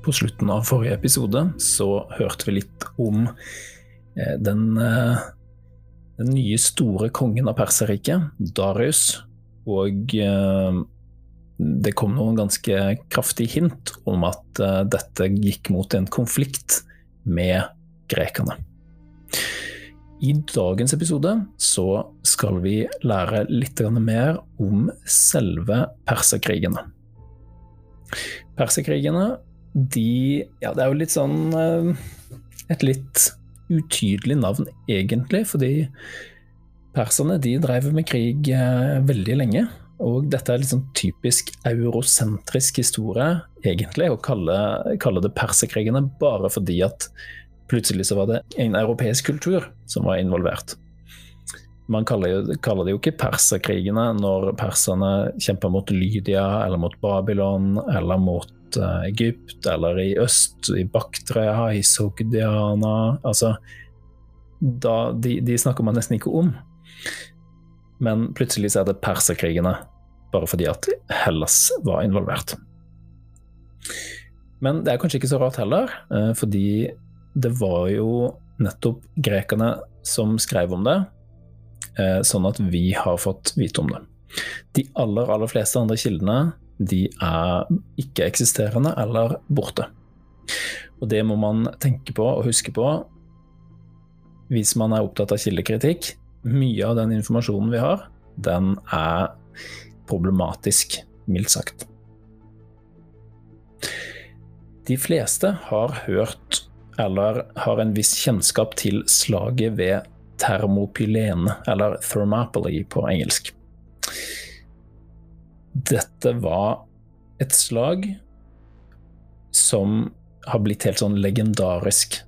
På slutten av forrige episode så hørte vi litt om eh, den, eh, den nye store kongen av Perserriket, Darius. Og eh, det kom noen ganske kraftige hint om at dette gikk mot en konflikt med grekerne. I dagens episode så skal vi lære litt mer om selve perserkrigene. Perserkrigene de Ja, det er jo litt sånn eh, Et litt utydelig navn, egentlig, fordi perserne de drev med krig eh, veldig lenge. Og dette er litt sånn typisk eurosentrisk historie, egentlig, å kalle, kalle det perserkrigene bare fordi at plutselig så var det en europeisk kultur som var involvert. Man kaller, kaller det jo ikke perserkrigene når perserne kjemper mot Lydia eller mot Babylon eller mot Eh, Egypt, eller i øst, i Baktrea, i Sogdiana Altså da, de, de, snakker man nesten ikke om. Men plutselig så er det perserkrigene, bare fordi at Hellas var involvert. Men det er kanskje ikke så rart heller, eh, fordi det var jo nettopp grekerne som skrev om det, eh, sånn at vi har fått vite om det. De aller, aller fleste andre kildene de er ikke-eksisterende eller borte. Og det må man tenke på og huske på hvis man er opptatt av kildekritikk. Mye av den informasjonen vi har, den er problematisk, mildt sagt. De fleste har hørt eller har en viss kjennskap til slaget ved termopylene, eller thermopoly på engelsk. Dette var et slag som har blitt helt sånn legendarisk.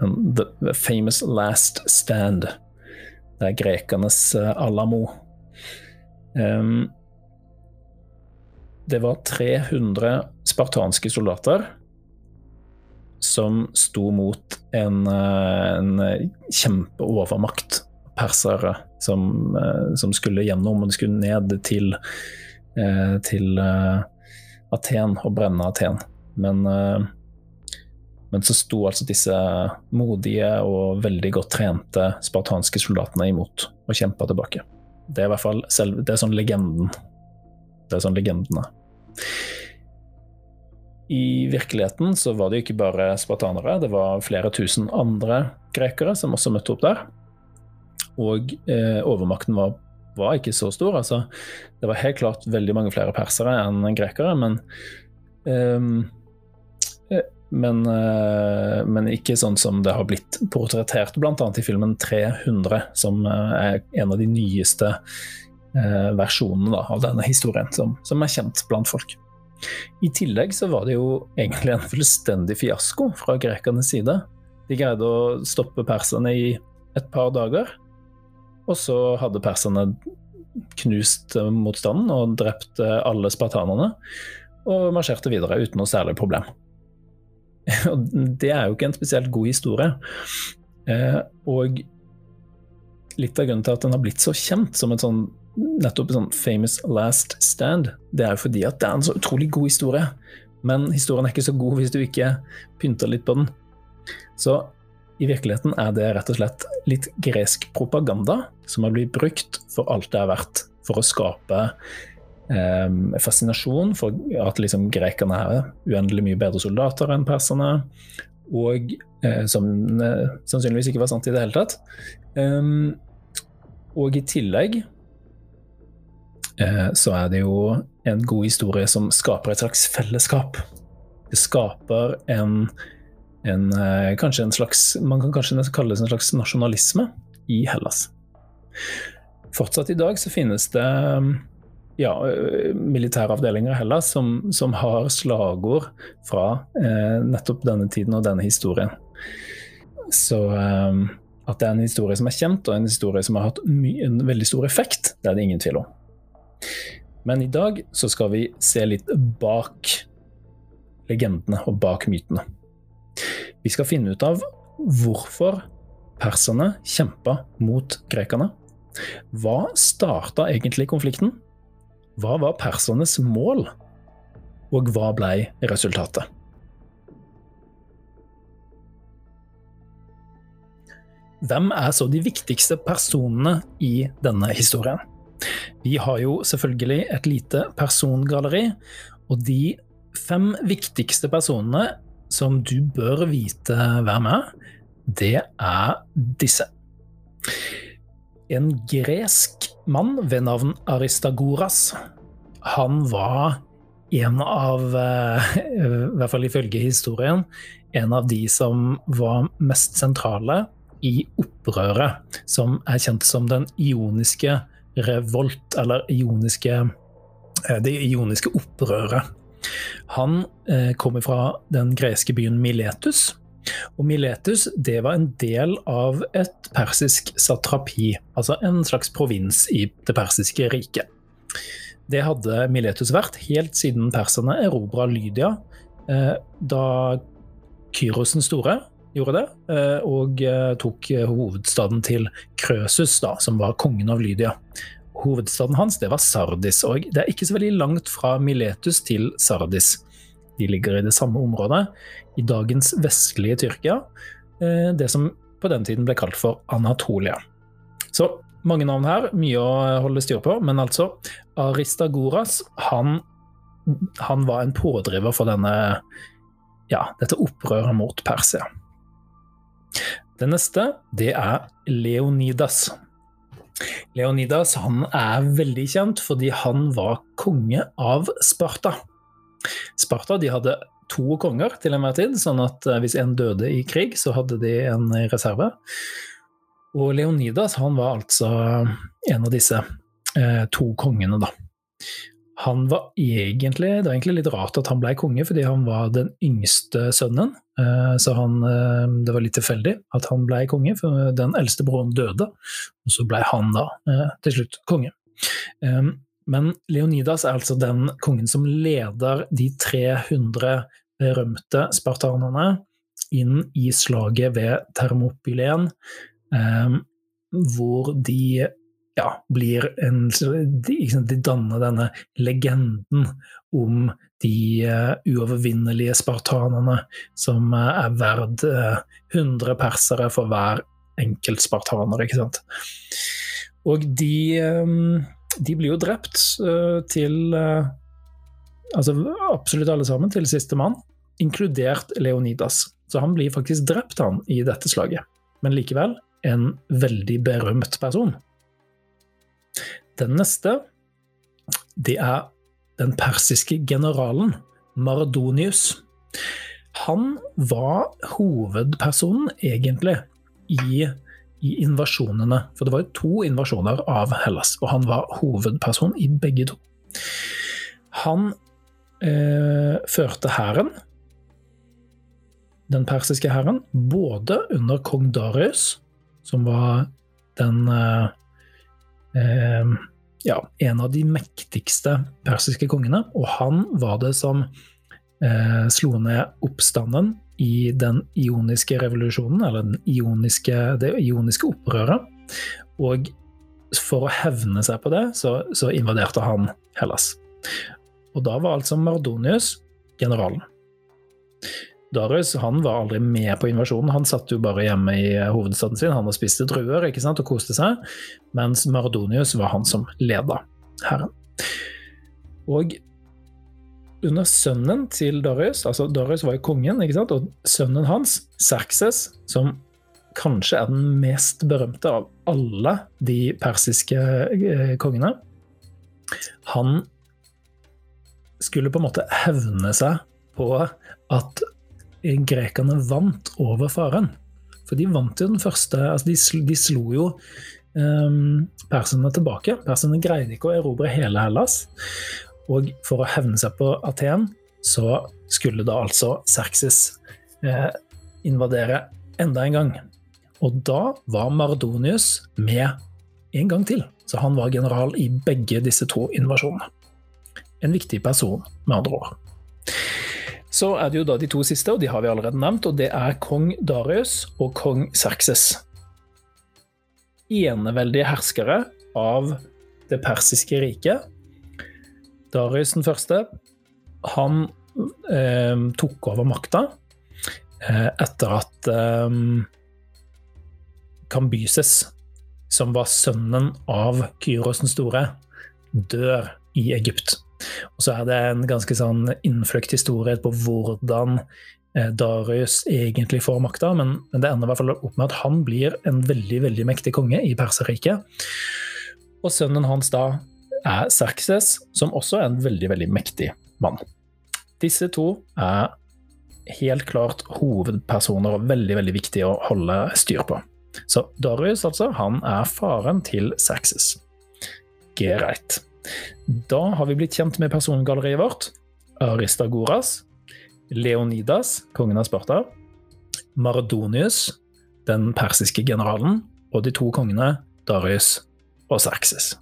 The famous last stand. Det er grekernes eh, Alamo. Um, det var 300 spartanske soldater som sto mot en, eh, en kjempeovermakt persere som, eh, som, skulle gjennom, og det skulle ned til, eh, til eh, Aten og brenne Aten. Men, men så sto altså disse modige og veldig godt trente spartanske soldatene imot og kjempa tilbake. Det er i hvert fall selv, det er sånn legenden. Det er sånn legendene. I virkeligheten så var det jo ikke bare spartanere, det var flere tusen andre grekere som også møtte opp der. Og eh, overmakten var, var, ikke så stor. Altså, det var helt klart veldig mange flere persere enn grekere, men ehm, eh, men, eh, men, ikke sånn som det har blitt portrettert bl.a. i filmen 300, som eh, er en av de nyeste eh, versjonene da, av denne historien, som, som, er kjent blant folk. I tillegg så var det jo egentlig en fullstendig fiasko fra grekernes side. De greide å stoppe perserne i et par dager, og så hadde perserne knust motstanden og drept alle spartanerne, og marsjerte videre uten noe særlig problem. Og det er jo ikke en spesielt god historie. Eh, og litt av grunnen til at den har blitt så kjent som et sånn nettopp sånn famous last stand, det er jo fordi at det er en så utrolig god historie. Men historien er ikke så god hvis du ikke pynter litt på den. Så i virkeligheten er det rett og slett litt gresk propaganda som har blitt brukt for alt det er verdt, for å skape eh, fascinasjon for at liksom, grekerne er uendelig mye bedre soldater enn perserne, og eh, som eh, sannsynligvis ikke var sant i det hele tatt. Um, og i tillegg eh, så er det jo en god historie som skaper et slags fellesskap. Det skaper en en, eh, kanskje en slags Man kan kanskje kalle det en slags nasjonalisme i Hellas. Fortsatt i dag så finnes det ja, militære avdelinger i Hellas som, som har slagord fra eh, nettopp denne tiden og denne historien. Så eh, at det er en historie som er kjent, og en historie som har hatt en veldig stor effekt, det er det ingen tvil om. Men i dag så skal vi se litt bak legendene og bak mytene. Vi skal finne ut av hvorfor perserne kjempa mot grekerne. Hva starta egentlig konflikten? Hva var persernes mål? Og hva blei resultatet? Hvem er så de viktigste personene i denne historien? Vi har jo selvfølgelig et lite persongalleri, og de fem viktigste personene som du bør vite hver med, det er disse. En gresk mann ved navn Aristagoras. Han var en av, eh, i hvert fall ifølge historien, en av de som var mest sentrale i opprøret som er kjent som den ioniske revolt, eller ioniske, eh, det ioniske opprøret. Han eh, kommer fra den greske byen Miletus. Og Miletus det var en del av et persisk satrapi, altså en slags provins i det persiske riket. Det hadde Miletus vært helt siden perserne erobra Lydia, eh, da Kyros den store gjorde det, eh, og tok hovedstaden til Krøsus, da, som var kongen av Lydia hovedstaden hans det var Sardis. Og det er ikke så veldig langt fra Miletus til Sardis. De ligger i det samme området, i dagens vestlige Tyrkia. Eh, det som på den tiden ble kalt for Anatolia. Så mange navn her, mye å holde styr på, men altså Aristagoras, han, han var en pådriver for denne ja, dette opprøret mot Persia. Det neste, det er Leonidas. Leonidas han er veldig kjent fordi han var konge av Sparta. Sparta de hadde to konger til enhver tid, sånn at eh, hvis en døde i krig, så hadde de en reserve. Og Leonidas han var altså en av disse eh, to kongene, da. Han var egentlig Det var egentlig litt rart at han ble konge, fordi han var den yngste sønnen. Eh, så han, eh, det var litt tilfeldig at han ble konge, for den eldste broren døde. Og så ble han da eh, til slutt konge. Men Leonidas er altså den kongen som leder de 300 berømte spartanerne inn i slaget ved Termopylen, hvor de ja, blir en de, de, danner denne legenden om de uh, uovervinnelige spartanerne som uh, er verd uh, eh, 100 persere for hver enkelt spartaner, ikke sant. Og de, um, de blir jo drept til Altså absolutt alle sammen, til sistemann, inkludert Leonidas. Så han blir faktisk drept, han, i dette slaget. Men likevel en veldig berømt person. Den neste, det er den persiske generalen Mardonius. Han var hovedpersonen, egentlig, i, i, invasjonene. For det var jo to invasjoner av Hellas, og han var hovedperson i begge to. Han eh, førte hæren, den persiske hæren, både under kong Darius, som var den eh, ja, en av de mektigste persiske kongene, og han var det som eh, slo ned oppstanden i den ioniske revolusjonen, eller ioniske, det ioniske opprøret. Og for å hevne seg på det, så, så invaderte han Hellas. Og da var altså Mardonius generalen. Darius han var aldri med på invasjonen, han satt jo bare hjemme i hovedstaden sin. Han og spiste druer ikke sant, og koste seg, mens Maradonius var han som leda hæren. Og under sønnen til Darius, altså Darius var jo kongen, ikke sant, og sønnen hans, Serkses, som kanskje er den mest berømte av alle de persiske eh, kongene, han skulle på en måte hevne seg på at grekerne vant over faren. For de vant jo den første altså de, slo, de slo jo um, perserne tilbake. Perserne greide ikke å erobre hele Hellas. Og for å hevne seg på Aten, så skulle da altså Serksis eh, invadere enda en gang. Og da var Mardonius med en gang til. Så han var general i begge disse to invasjonene. En viktig person, med andre ord. Så er det jo da de to siste, og de har vi allerede nevnt, og det er kong Darius og kong Serkses. Eneveldige herskere av det persiske riket. Darius den første, han eh, tok over makta eh, etter at eh, Kambyses, som var sønnen av Kyros den store, dør i Egypt. Og så er det en ganske sånn innfløkt historie på hvordan eh, Darius egentlig får makta, men, det ender i hvert fall opp med at han blir en veldig veldig mektig konge i Perserriket. Og sønnen hans da er Serkses, som også er en veldig veldig mektig mann. Disse to er helt klart hovedpersoner og veldig veldig viktig å holde styr på. Så Darius, altså, han er faren til Serkses. Greit. Da har vi blitt kjent med persongalleriet vårt. Aristagoras, Leonidas, kongen av Sparta, Maradonius, den persiske generalen, og de to kongene Darius og Serkses.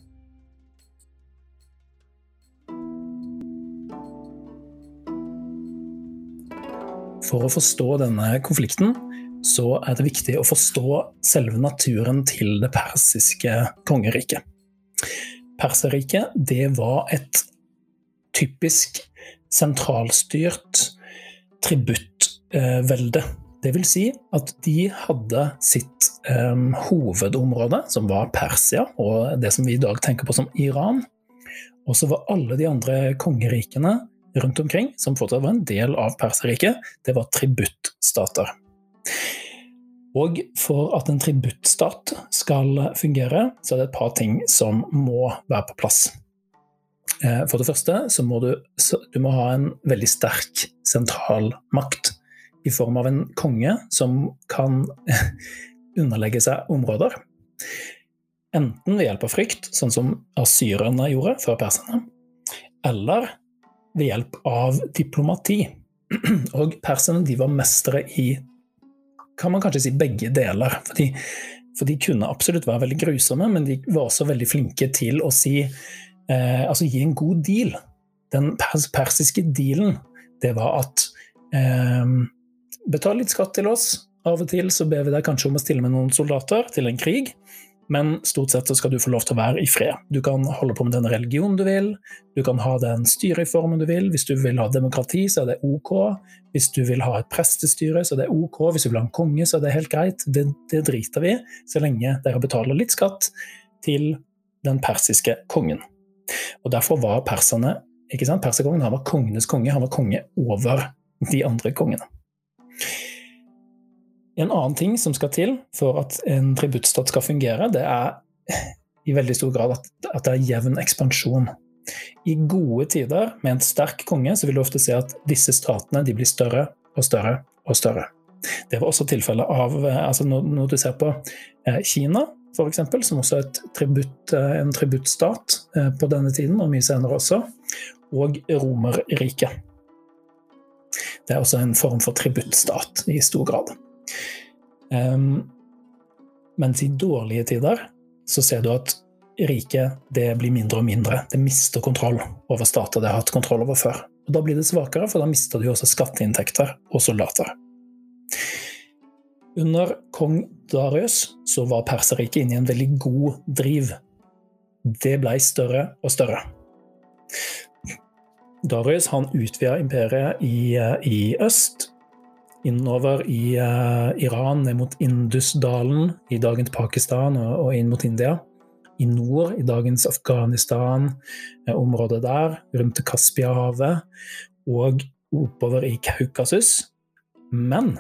For å forstå denne konflikten så er det viktig å forstå selve naturen til det persiske kongeriket. Perserriket det var et typisk sentralstyrt tributtvelde. Det vil si at de hadde sitt um, hovedområde, som var Persia, og det som vi i dag tenker på som Iran. Og så var alle de andre kongerikene rundt omkring, som fortsatt var en del av Perserriket, det var tributtstater. Og for at en tributtstat skal fungere, så er det et par ting som må være på plass. Eh, for det første så må du, du må ha en veldig sterk sentral makt i form av en konge som kan underlegge seg områder. Enten ved hjelp av frykt, sånn som asyrerne gjorde før perserne, eller ved hjelp av diplomati. Og perserne var mestere i kan man kanskje si begge deler. For de, for de kunne absolutt være veldig grusomme, men de var også veldig flinke til å si eh, Altså gi en god deal. Den pers persiske dealen, det var at eh, Betal litt skatt til oss. Av og til så ber vi deg kanskje om å stille med noen soldater til en krig. Men stort sett så skal du få lov til å være i fred. Du kan holde på med den religionen du vil, du kan ha den styreformen du vil. Hvis du vil ha demokrati, så er det ok. Hvis du vil ha et prestestyre, så er det ok. Hvis du vil ha en konge, så er det helt greit. Det, det driter vi så lenge dere betaler litt skatt til den persiske kongen. Og Derfor var perserne ikke sant? Perserkongen han var kongenes konge, han var konge over de andre kongene. En annen ting som skal til for at en tributtstat skal fungere, det er i veldig stor grad at, at det er jevn ekspansjon. I gode tider med en sterk konge så vil du ofte se at disse statene blir større og større og større. Det var også tilfellet av altså når, du ser på eh, Kina, f.eks., som også er tributt, eh, en tributtstat eh, på denne tiden, og mye senere også, og Romerriket. Det er også en form for tributtstat i stor grad. Um, mens i dårlige tider så ser du at riket det blir mindre og mindre. Det mister kontroll over stater det har hatt kontroll over før. Og Da blir det svakere, for da mister du også skatteinntekter og soldater. Under kong Darius så var Perserriket inne i en veldig god driv. Det blei større og større. Darius han utvida imperiet i, eh, i øst innover i uh, Iran, ned mot Indusdalen i dagens Pakistan og, og, inn mot India. I nord, i dagens Afghanistan, uh, området der, rundt Kaspiahavet. Og oppover i Kaukasus. Men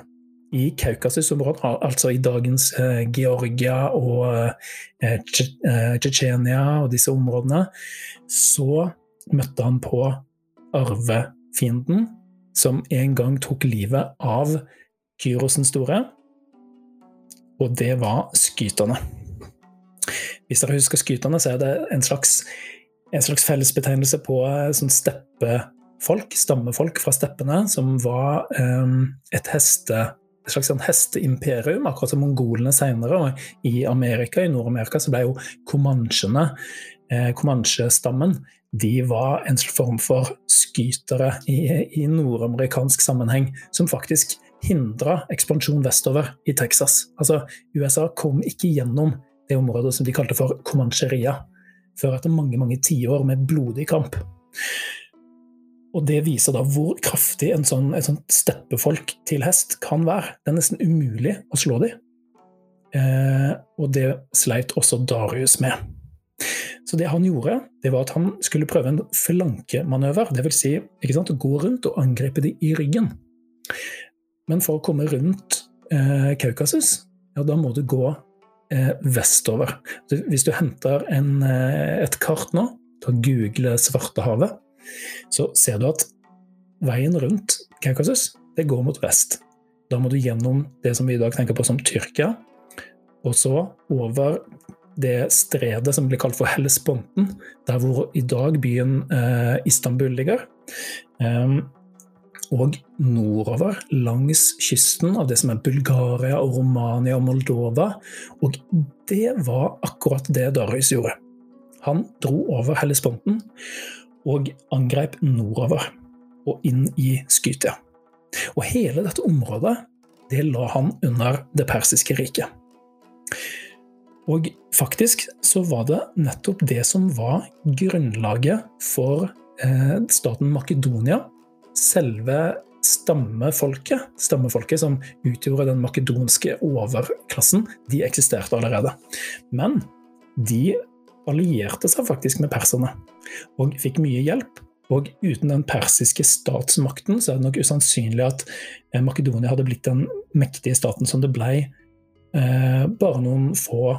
i Kaukasus-området, altså i dagens uh, Georgia og Tsjetsjenia og disse områdene, så møtte han på arvefienden som en gang tok livet av Kyros den store, og det var skyterne. Hvis dere husker skyterne, så er det en slags, en slags fellesbetegnelse på eh, sånn steppefolk, stammefolk fra steppene, som var um, et heste et slags sånn hesteimperium, akkurat som mongolene senere. Og i Amerika, i Nord-Amerika så ble jo comanchene, eh, comanche-stammen, de var en form for skytere i, i nordamerikansk sammenheng, som faktisk hindra ekspansjon vestover i Texas. Altså, USA kom ikke gjennom det området som de kalte for Comancheria, før etter mange mange tiår med blodig kamp. Og Det viser da hvor kraftig en sånn, et sånt steppefolk til hest kan være. Det er nesten umulig å slå dem. eh, og det sleit også Darius med. Så det han gjorde, det var at han skulle prøve en flankemanøver. Dvs. Si, ikke sant, gå rundt og angripe de i ryggen. Men for å komme rundt eh, Kaukasus, ja, da må du gå eh, vestover. Hvis du henter en, eh, et kart nå, ta google Svartehavet, så ser du at veien rundt Kaukasus, det går mot vest. Da må du gjennom det som vi i dag tenker på som Tyrkia, og så over det stredet som blir kalt for Hellesponten, der hvor i dag byen eh, Istanbul ligger. Um, og nordover langs kysten av det som er Bulgaria og Romania og Moldova. Og det var akkurat det Darius gjorde. Han dro over Hellesponten og angrep nordover og inn i Skytia. Og hele dette området det la han under det persiske riket. Og faktisk så var det nettopp det som var grunnlaget for eh, staten Makedonia. Selve stammefolket, stammefolket som utgjorde den makedonske overklassen, de eksisterte allerede. Men de allierte seg faktisk med perserne, og fikk mye hjelp. Og uten den persiske statsmakten så er det nok usannsynlig at eh, Makedonia hadde blitt den mektige staten som det ble eh, bare noen få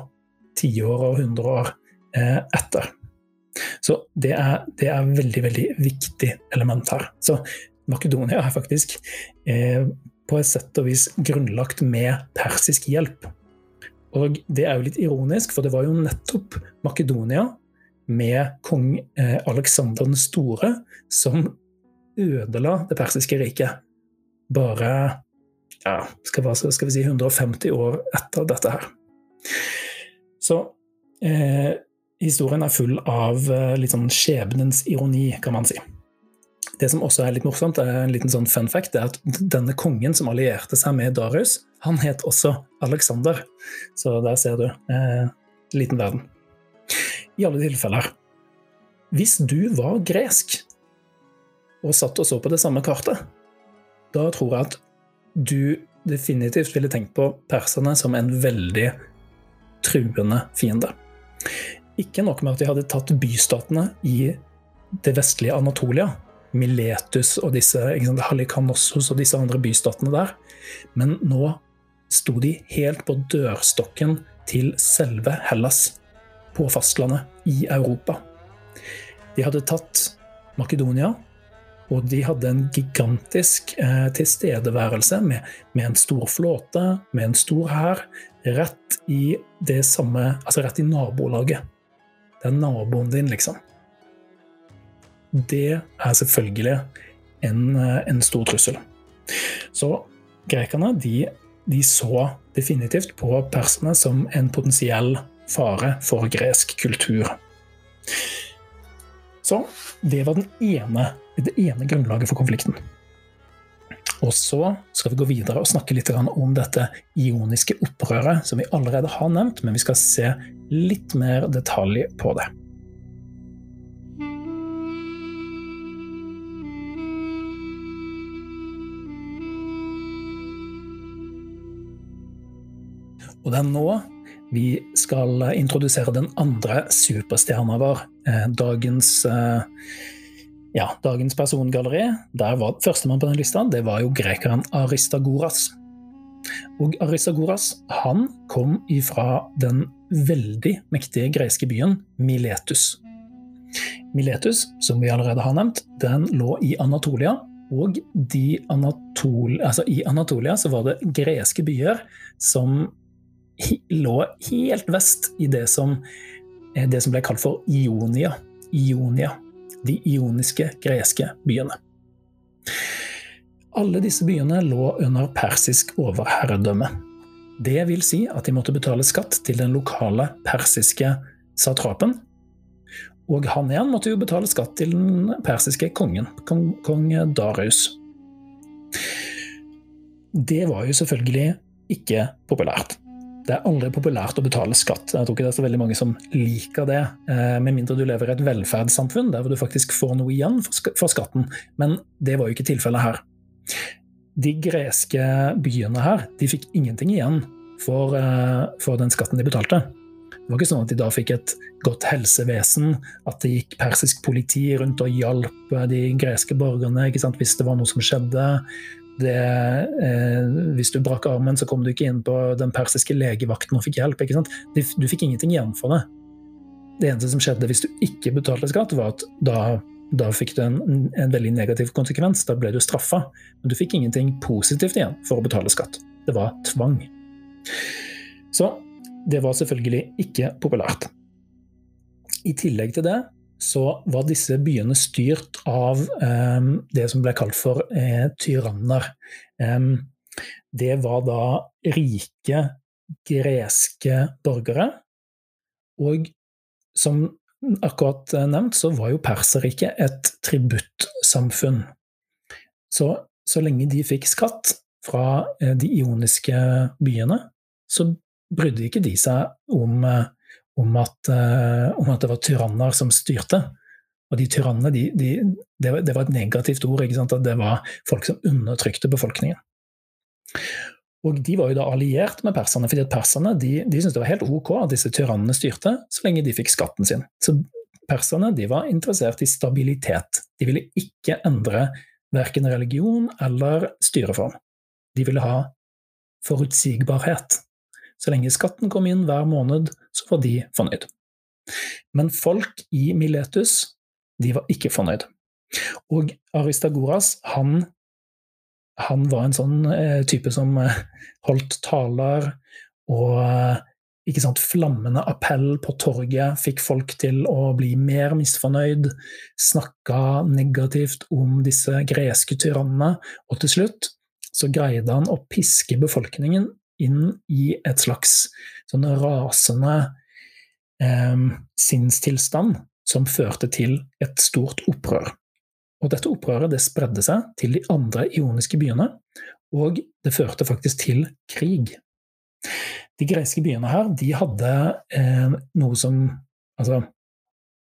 tiår og hundre år eh, etter. Så det er, det er veldig, veldig viktig element her. Så Makedonia er faktisk eh, på et sett og vis grunnlagt med persisk hjelp. Og det er jo litt ironisk, for det var jo nettopp Makedonia med kong eh, Aleksander den store som ødela det persiske riket. Bare ja, skal, vi si 150 år etter dette her. Så eh, historien er full av eh, litt sånn skjebnens ironi, kan man si. Det som også er litt morsomt, er en liten sånn fun fact, det er at denne kongen som allierte seg med Darius, han het også Alexander. Så der ser du. Eh, liten verden. I alle tilfeller. Hvis du var gresk og satt og så på det samme kartet, da tror jeg at du definitivt ville tenkt på perserne som en veldig truende fiende. Ikke nok med at de hadde tatt bystatene i det vestlige Anatolia, Miletus og disse sant, og disse andre bystatene der, men nå sto de helt på dørstokken til selve Hellas, på fastlandet i Europa. De hadde tatt Makedonia, og de hadde en gigantisk eh, tilstedeværelse med, med, en stor flåte, med en stor hær, rett i det samme Altså rett i nabolaget. Det er naboen din, liksom. Det er selvfølgelig en, en stor trussel. Så grekerne de, de, så definitivt på perserne som en potensiell fare for gresk kultur. Så det var ene, det ene grunnlaget for konflikten. Og så skal vi gå videre og snakke litt om dette ioniske opprøret, som vi allerede har nevnt, men vi skal se litt mer detalj på det. Og det er nå vi skal introdusere den andre superstjerna vår. Eh, dagens eh, ja, dagens persongalleri, der var førstemann på den lista, det var jo grekeren Aristagoras. Og Aristagoras han kom ifra den veldig mektige greske byen Miletus. Miletus, som vi allerede har nevnt, den lå i Anatolia. Og Anatol altså i Anatolia så var det greske byer som lå helt vest i det som, eh, det som ble kalt for Ionia. Ionia de ioniske greske byene. Alle disse byene lå under persisk overherredømme. Det vil si at de måtte betale skatt til den lokale persiske satrapen. Og han igjen måtte jo betale skatt til den persiske kongen, kong, kong Darius. Det var jo selvfølgelig ikke populært. Det er aldri populært å betale skatt. Jeg tror ikke det er så veldig mange som liker det, eh, med mindre du lever i et velferdssamfunn der du faktisk får noe igjen for skatten. Men det var jo ikke tilfellet her. De greske byene her de fikk ingenting igjen for, eh, for den skatten de betalte. Det var ikke sånn at de da fikk et godt helsevesen, at det gikk persisk politi rundt og hjalp de greske borgerne hvis det var noe som skjedde. Det, eh, hvis du brakk armen, så kom du ikke inn på den persiske legevakten og fikk hjelp. Du fikk ingenting igjen for det. Det eneste som skjedde hvis du ikke betalte skatt, var at da, da fikk du en, en, veldig negativ konsekvens. Da ble du straffa. Men du fikk ingenting positivt igjen for å betale skatt. Det var tvang. Så det var selvfølgelig ikke populært. I tillegg til det så var disse byene styrt av eh, det som ble kalt for eh, tyranner. Eh, det var da rike greske borgere. Og som akkurat nevnt, så var jo Perserriket et tributtsamfunn. Så, så lenge de fikk skatt fra eh, de ioniske byene, så brydde ikke de seg om, eh, om, at, eh, om at, det var tyranner som styrte. Og de tyrannene, de, de, det, det, var et negativt ord. At det var folk som undertrykte befolkningen. Og de var jo da alliert med perserne, fordi at perserne de, de syntes det var helt ok at disse tyrannene styrte, så lenge de fikk skatten sin. Så perserne de var interessert i stabilitet. De ville ikke endre verken religion eller styreform. De ville ha forutsigbarhet. Så lenge skatten kom inn hver måned, så var de fornøyd. Men folk i Miletus, de var ikke fornøyd. Og Aristagoras, han, han var en sånn eh, type som eh, holdt taler og eh, ikke sant, Flammende appell på torget fikk folk til å bli mer misfornøyd, snakka negativt om disse greske tyrannene, og til slutt så greide han å piske befolkningen inn i et slags sånn rasende eh, sinnstilstand som førte til et stort opprør. Og dette opprøret det spredde seg til de andre ioniske byene, og det førte faktisk til krig. De greske byene her de hadde eh, noe som altså,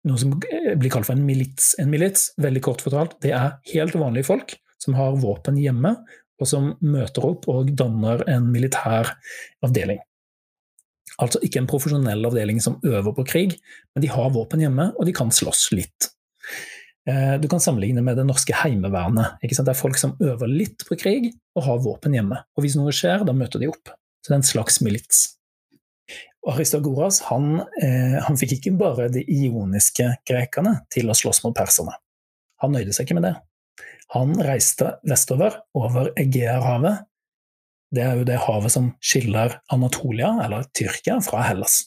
noe som blir kalt for en milits. En milits, veldig kort fortalt, det er helt vanlige folk som har våpen hjemme, og som møter opp og danner en militær avdeling. Altså ikke en profesjonell avdeling som øver på krig, men de har våpen hjemme, og de kan slåss litt. Eh, du kan sammenligne med det norske heimevernet. Det er folk som øver litt på krig og har våpen hjemme. Og hvis noe skjer, da møter de opp. Så det er en slags milits. Aristagoras han, eh, han fikk ikke bare de ioniske grekerne til å slåss mot perserne. Han nøyde seg ikke med det. Han reiste vestover, over Egeerhavet. Det er jo det havet som skiller Anatolia, eller Tyrkia, fra Hellas.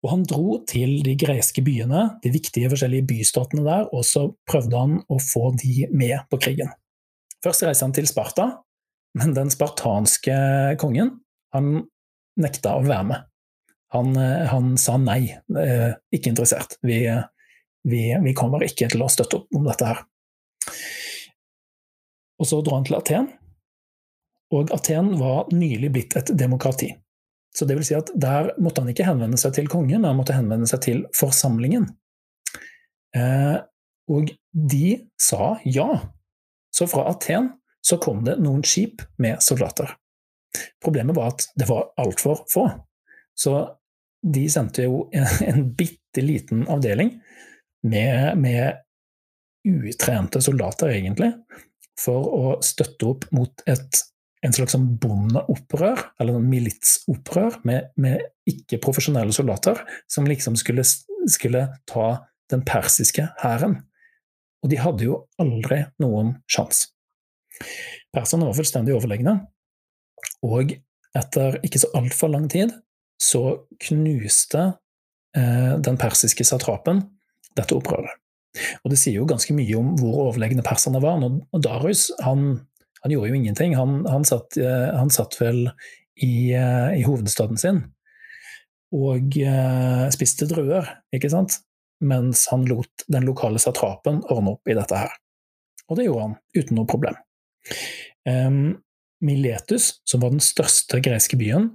Og han dro til de greske byene, de viktige forskjellige bystatene der, og så prøvde han å få de med på krigen. Først reiste han til Sparta, men den spartanske kongen han nekta å være med. Han, han sa nei, eh, ikke interessert. Vi, vi, vi kommer ikke til å støtte opp om dette her. Og så dro han til Aten. Og Aten var nylig blitt et demokrati. Så det vil si at der måtte han ikke henvende seg til kongen, han måtte henvende seg til forsamlingen. Eh, og de sa ja. Så fra Aten så kom det noen skip med soldater. Problemet var at det var altfor få. Så de sendte jo en, en bitte liten avdeling med, med utrente soldater, egentlig, for å støtte opp mot et, en slags sånn bondeopprør, eller en militsopprør, med, med ikke-profesjonelle soldater, som liksom skulle, skulle ta den persiske hæren. Og de hadde jo aldri noen sjanse. Perserne var fullstendig overlegne, og etter ikke så altfor lang tid så knuste eh, den persiske satrapen dette opprøret. Og det sier jo ganske mye om hvor overlegne perserne var. Og Darius han, han gjorde jo ingenting. Han, han, satt, eh, han satt, vel i, eh, i, hovedstaden sin og uh, spiste druer, ikke sant? Mens han lot den lokale satrapen ordne opp i dette her. Og det gjorde han uten noe problem. Um, Miletus, som var den største greske byen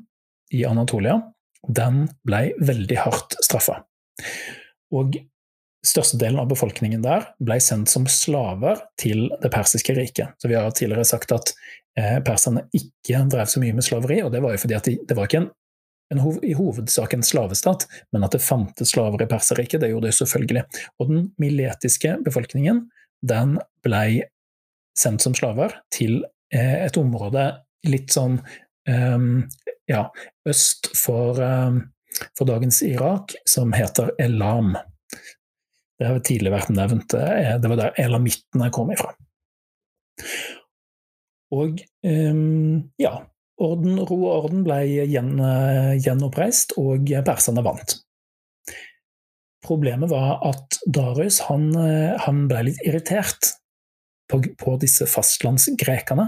i Anatolia, den ble veldig hardt straffa. Og størstedelen av befolkningen der ble sendt som slaver til det persiske riket. Så vi har tidligere sagt at eh, perserne ikke drev så mye med slaveri, og det var jo fordi at de, det var ikke en, en hov, i hovedsak en slavestat, men at det fantes slaver i Perserriket, det gjorde det selvfølgelig. Og den miletiske befolkningen den ble sendt som slaver til eh, et område litt sånn um, ja, øst for, um, for dagens Irak, som heter Elam. Det har tidligere vært nevnt. Eh, det var der elamittene kom ifra. Og um, ja, orden, ro og orden ble gjen, gjenoppreist, og perserne vant. Problemet var at Darius han, han ble litt irritert på, på disse fastlandsgrekerne.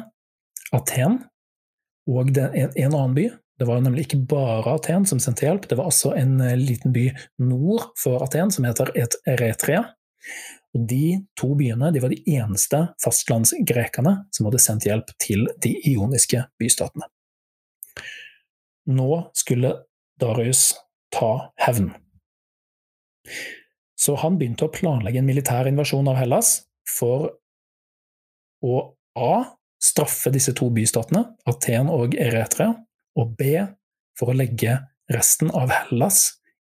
Aten og en, en annen by det var nemlig ikke bare Aten som sendte hjelp, det var også en eh, liten by nord for Aten som heter Eretria. Og De to byene de var de eneste fastlandsgrekerne som hadde sendt hjelp til de ioniske bystatene. Nå skulle Darius ta hevn. Så han begynte å planlegge en militær invasjon av Hellas for å A. straffe disse to bystatene, Aten og Eretria, og B for å legge resten av Hellas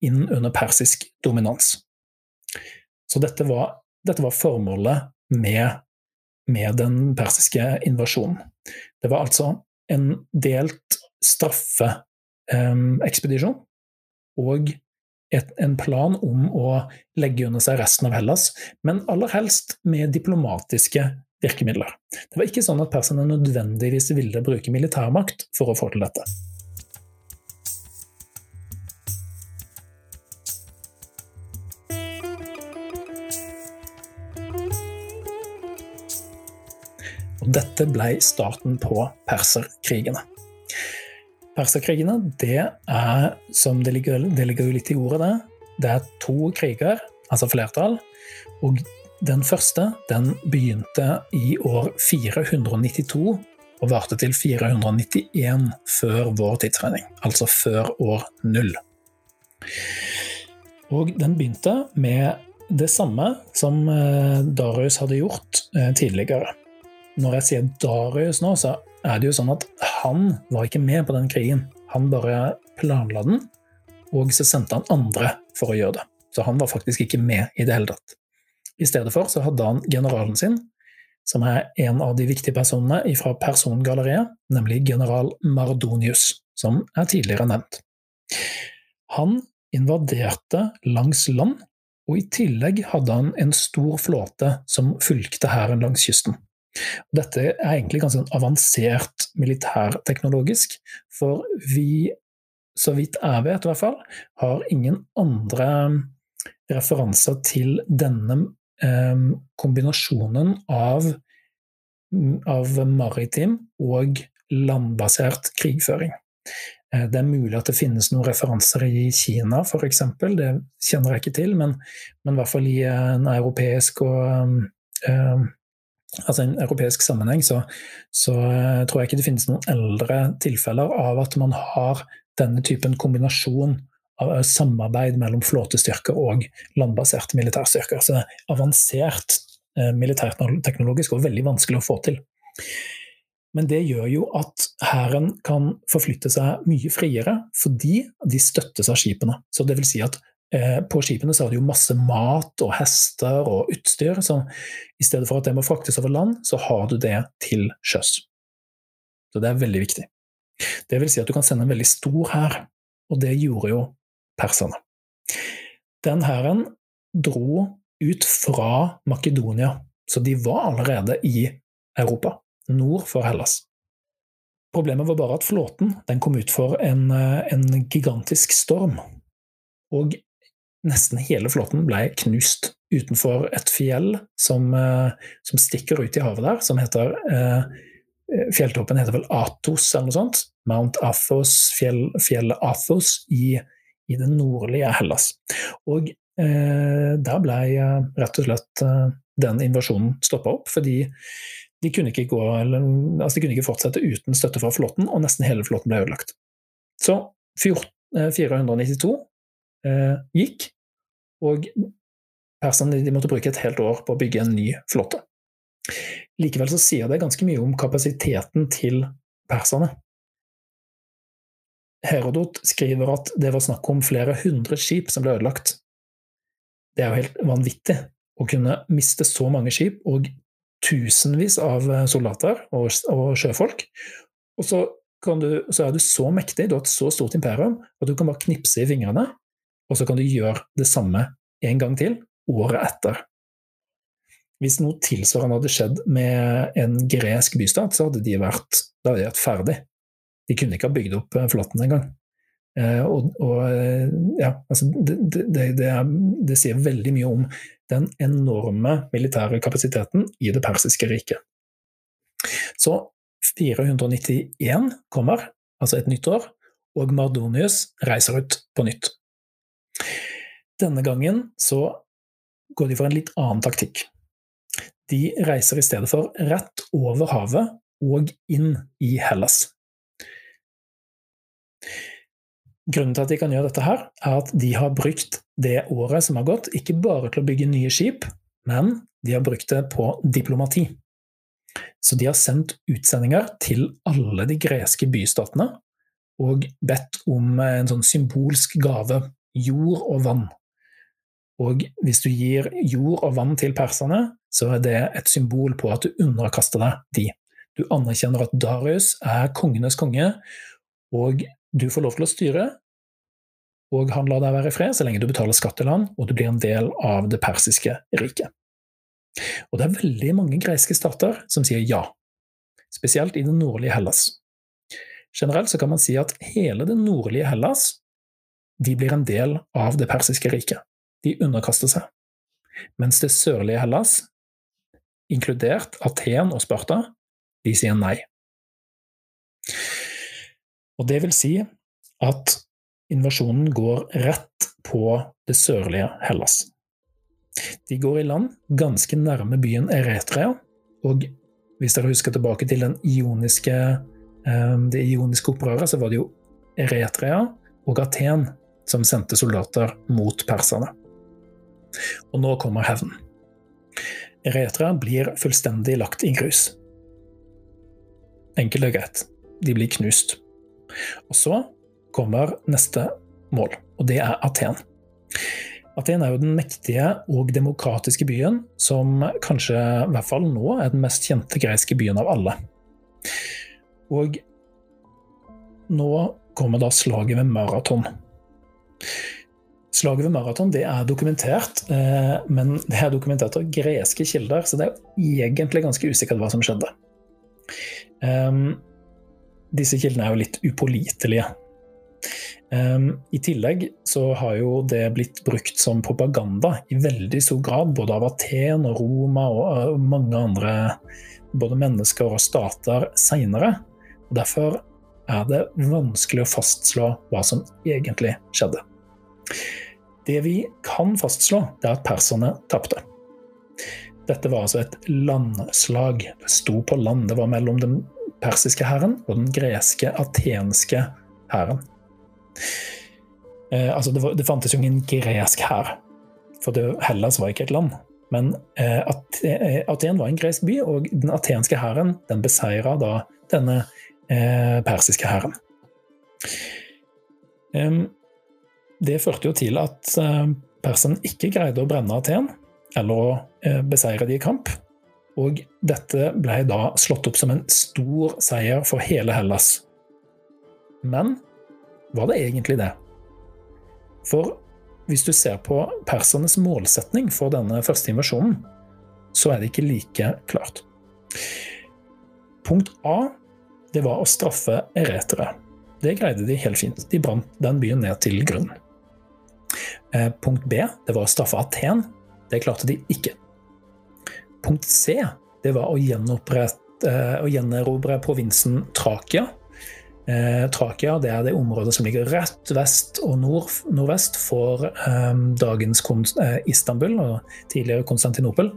inn under persisk dominans. Så dette var, dette var formålet med, med, den persiske invasjonen. Det var altså en delt straffeekspedisjon eh, og et, en plan om å legge under seg resten av Hellas, men aller helst med diplomatiske virkemidler. Det var ikke sånn at perserne nødvendigvis ville bruke militærmakt for å få til dette. Og dette ble starten på perserkrigene. Perserkrigene det er, som det ligger, det ligger litt i ordet, det, det er to kriger, altså flertall. Og den første den begynte i år 492 og varte til 491 før vår tidsregning, altså før år null. Og den begynte med det samme som eh, Darius hadde gjort eh, tidligere. Når jeg sier Darius nå, så er det jo sånn at han var ikke med på den krigen. Han bare planla den, og så sendte han andre for å gjøre det. Så han var faktisk ikke med i det hele tatt. I stedet for så hadde han generalen sin, som er en av de viktige personene fra persongalleriet, nemlig general Mardonius, som er tidligere nevnt. Han invaderte langs land, og i tillegg hadde han en stor flåte som fulgte hæren langs kysten. Dette er egentlig ganske avansert militærteknologisk, for vi, så vidt jeg vet i hvert fall, har ingen andre referanser til denne kombinasjonen av, av maritim og landbasert krigføring. Eh, det er mulig at det finnes noen referanser i Kina, f.eks. Det kjenner jeg ikke til, men, men, i hvert fall i en europeisk og eh, altså en europeisk sammenheng, så, så, eh, tror jeg ikke det finnes noen eldre tilfeller av at man har denne typen kombinasjon samarbeid mellom flåtestyrker og landbaserte militærstyrker. Så er avansert eh, militærteknologisk og veldig vanskelig å få til. Men det gjør jo at hæren kan forflytte seg mye friere, fordi de støttes av skipene. Så det vil si at eh, på skipene så har de jo masse mat og hester og utstyr. Så i stedet for at det må fraktes over land, så har du det til sjøs. Så det er veldig viktig. Det vil si at du kan sende en veldig stor hær, og det gjorde jo perserne. Den hæren dro ut fra Makedonia, så de var allerede i Europa, nord for Hellas. Problemet var bare at flåten kom ut for en, en, gigantisk storm, og nesten hele flåten ble knust utenfor et fjell som, som stikker ut i havet der, som heter eh, Fjelltoppen heter vel Athos eller noe sånt. Mount Athos, fjell, fjellet Athos i i det nordlige Hellas. Og eh, der ble eh, rett og slett eh, den invasjonen stoppa opp, fordi de kunne, gå, eller, altså de kunne ikke fortsette uten støtte fra flåten, og nesten hele flåten ble ødelagt. Så 492 eh, gikk, og perserne de måtte bruke et helt år på å bygge en ny flåte. Likevel så sier det ganske mye om kapasiteten til perserne. Herodot skriver at det var snakk om flere hundre skip som ble ødelagt. Det er jo helt vanvittig å kunne miste så mange skip og tusenvis av soldater og, og sjøfolk. Og så, du, så, er du så mektig, du har et så stort imperium, at du kan bare knipse i fingrene, og så kan du gjøre det samme en gang til året etter. Hvis noe tilsvarende hadde skjedd med en gresk bystat, så hadde de vært, hadde de vært ferdig. De kunne ikke ha bygd opp Flåtten flåten engang. Eh, og, og eh, ja, altså det, det, det, det, sier veldig mye om den enorme militære kapasiteten i det persiske riket. Så 491 kommer, altså et nytt år, og Mardonius reiser ut på nytt. Denne gangen så går de for en litt annen taktikk. De reiser i stedet for rett over havet og inn i Hellas. Grunnen til at de kan gjøre dette, her, er at de har brukt det året som har gått, ikke bare til å bygge nye skip, men de har brukt det på diplomati. Så de har sendt utsendinger til alle de greske bystatene og bedt om en sånn symbolsk gave jord og vann. Og hvis du gir jord og vann til perserne, så er det et symbol på at du underkaster deg de. Du anerkjenner at Darius er kongenes konge, og du får lov til å styre, og han lar deg være i fred så lenge du betaler skatt til han, og du blir en del av det persiske riket. Og det er veldig mange greske stater som sier ja, spesielt i det nordlige Hellas. Generelt så kan man si at hele det nordlige Hellas de blir en del av det persiske riket de underkaster seg. Mens det sørlige Hellas, inkludert Aten og Sparta, de sier nei. Og det vil si at invasjonen går rett på det sørlige Hellas. De går i land ganske nærme byen Eretrea, og hvis dere husker tilbake til ioniske, eh, det ioniske opprøret, så var det jo Eretrea og Aten som sendte soldater mot perserne. Og nå kommer hevnen. Eretrea blir fullstendig lagt i grus. Enkelt og greit. De blir knust. Og så kommer neste mål, og det er Aten. Aten er jo den mektige og demokratiske byen som kanskje, i hvert fall nå, er den mest kjente greiske byen av alle. Og nå kommer da slaget ved Maraton. Slaget ved Maraton det er dokumentert, eh, men det er dokumentert av greske kilder, så det er egentlig ganske usikkert hva som skjedde. Disse kildene er jo litt upålitelige. Um, I tillegg så har jo det blitt brukt som propaganda i veldig stor grad, både av Aten og Roma og mange andre både mennesker og stater seinere. Derfor er det vanskelig å fastslå hva som egentlig skjedde. Det vi kan fastslå, det er at perserne tapte. Dette var altså et landslag. Det sto på land. Det var mellom den persiske hæren og den greske, atenske hæren. Eh, altså det, det, fantes jo ingen gresk hær, for det, Hellas var ikke et land. Men eh, eh, Aten var en gresk by, og den atenske hæren den beseira da denne eh, persiske hæren. Det førte jo til at eh, Persen ikke greide å brenne Aten, eller å eh, beseire de i kamp. Og dette ble da slått opp som en stor seier for hele Hellas. Men var det egentlig det? For hvis du ser på persernes målsetning for denne første invasjonen, så er det ikke like klart. Punkt A det var å straffe eretere. Det greide de helt fint. De brant den byen ned til grunnen. Eh, punkt B det var å straffe Aten. Det klarte de ikke. Punkt C det var å, gjenopprette å gjenerobre provinsen Trakia. Eh, Trakia det er det området som ligger rett vest og nord, nordvest for um, dagens eh, Istanbul og tidligere Konstantinopel.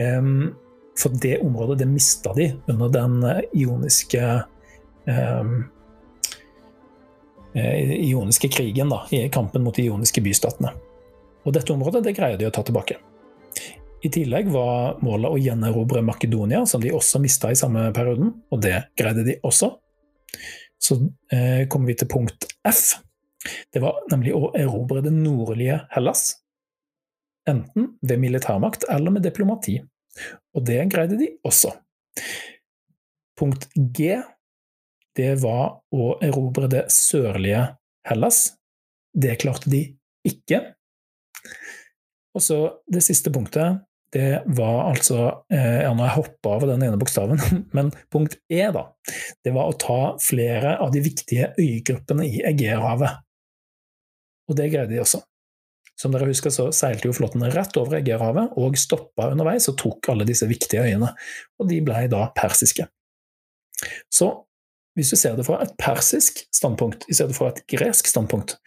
Um, for det området det mista de under den ioniske um, ioniske krigen, da, i kampen mot de ioniske bystatene. Og dette området det greier de å ta tilbake. I tillegg var målet å gjenerobre Makedonia, som de også mista i samme perioden, og det greide de også. Så eh, kommer vi til punkt F. Det var nemlig å erobre det nordlige Hellas. Enten ved militærmakt eller med diplomati. Og det greide de også. Punkt G det var å erobre det sørlige Hellas. Det klarte de ikke. Og så det siste punktet, det var altså eh, Ja, nå har jeg hoppa over den ene bokstaven, men punkt E, da. Det var å ta flere av de viktige øygruppene i Egeerhavet. Og det greide de også. Som dere husker, så seilte jo flåten rett over Egeerhavet og stoppa underveis og tok alle disse viktige øyene. Og de blei da persiske. Så hvis du ser det fra et persisk standpunkt i stedet for et gresk standpunkt,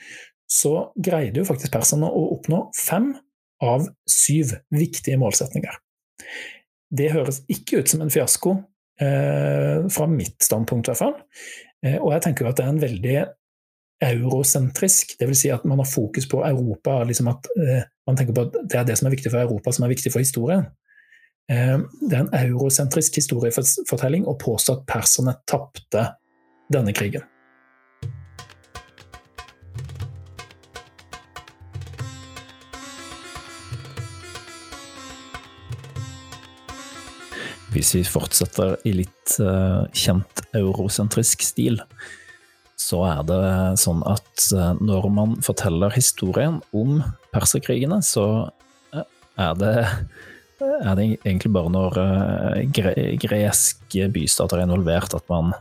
så greide jo faktisk perserne å oppnå fem av syv viktige målsetninger. Det høres ikke ut som en fiasko, eh, fra mitt standpunkt i hvert fall. Eh, og jeg tenker jo at det er en veldig eurosentrisk, dvs. Si at man har fokus på Europa. Liksom at eh, Man tenker på at det er det som er viktig for Europa, som er viktig for historien. Eh, det er en eurosentrisk historiefortelling å påstå at perserne tapte denne krigen. Hvis vi fortsetter i litt uh, kjent eurosentrisk stil, så er det sånn at uh, når man forteller historien om perserkrigene, så uh, er det, er det egentlig bare når gre greske bystater er involvert at man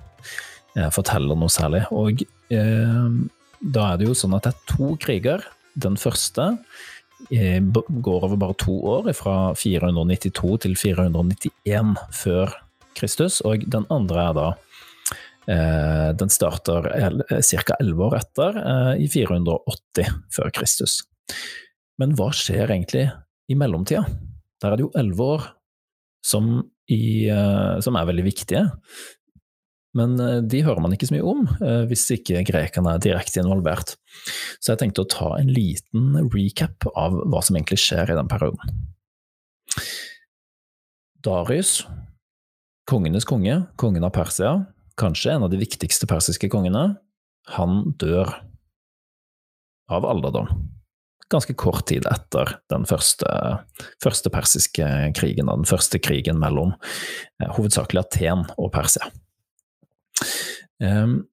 forteller noe særlig. Og da er det jo sånn at det er to kriger. Den første går over bare to år, fra 492 til 491 før Kristus, og den andre er da eh, Den starter ca. elleve år etter, eh, i 480 før Kristus. Men hva skjer egentlig i mellomtida? Der er det jo elleve år som, i, eh, som er veldig viktige. Men eh, de hører man ikke så mye om, eh, hvis ikke grekerne er direkte involvert. Så jeg tenkte å ta en liten recap av hva som egentlig skjer i den perioden. Darius, kongenes konge, kongen av Persia, kanskje en av de viktigste persiske kongene, han dør av alderdom. Ganske kort tid etter den første, første persiske krigen, den første krigen mellom eh, hovedsakelig Aten og Persia. Um,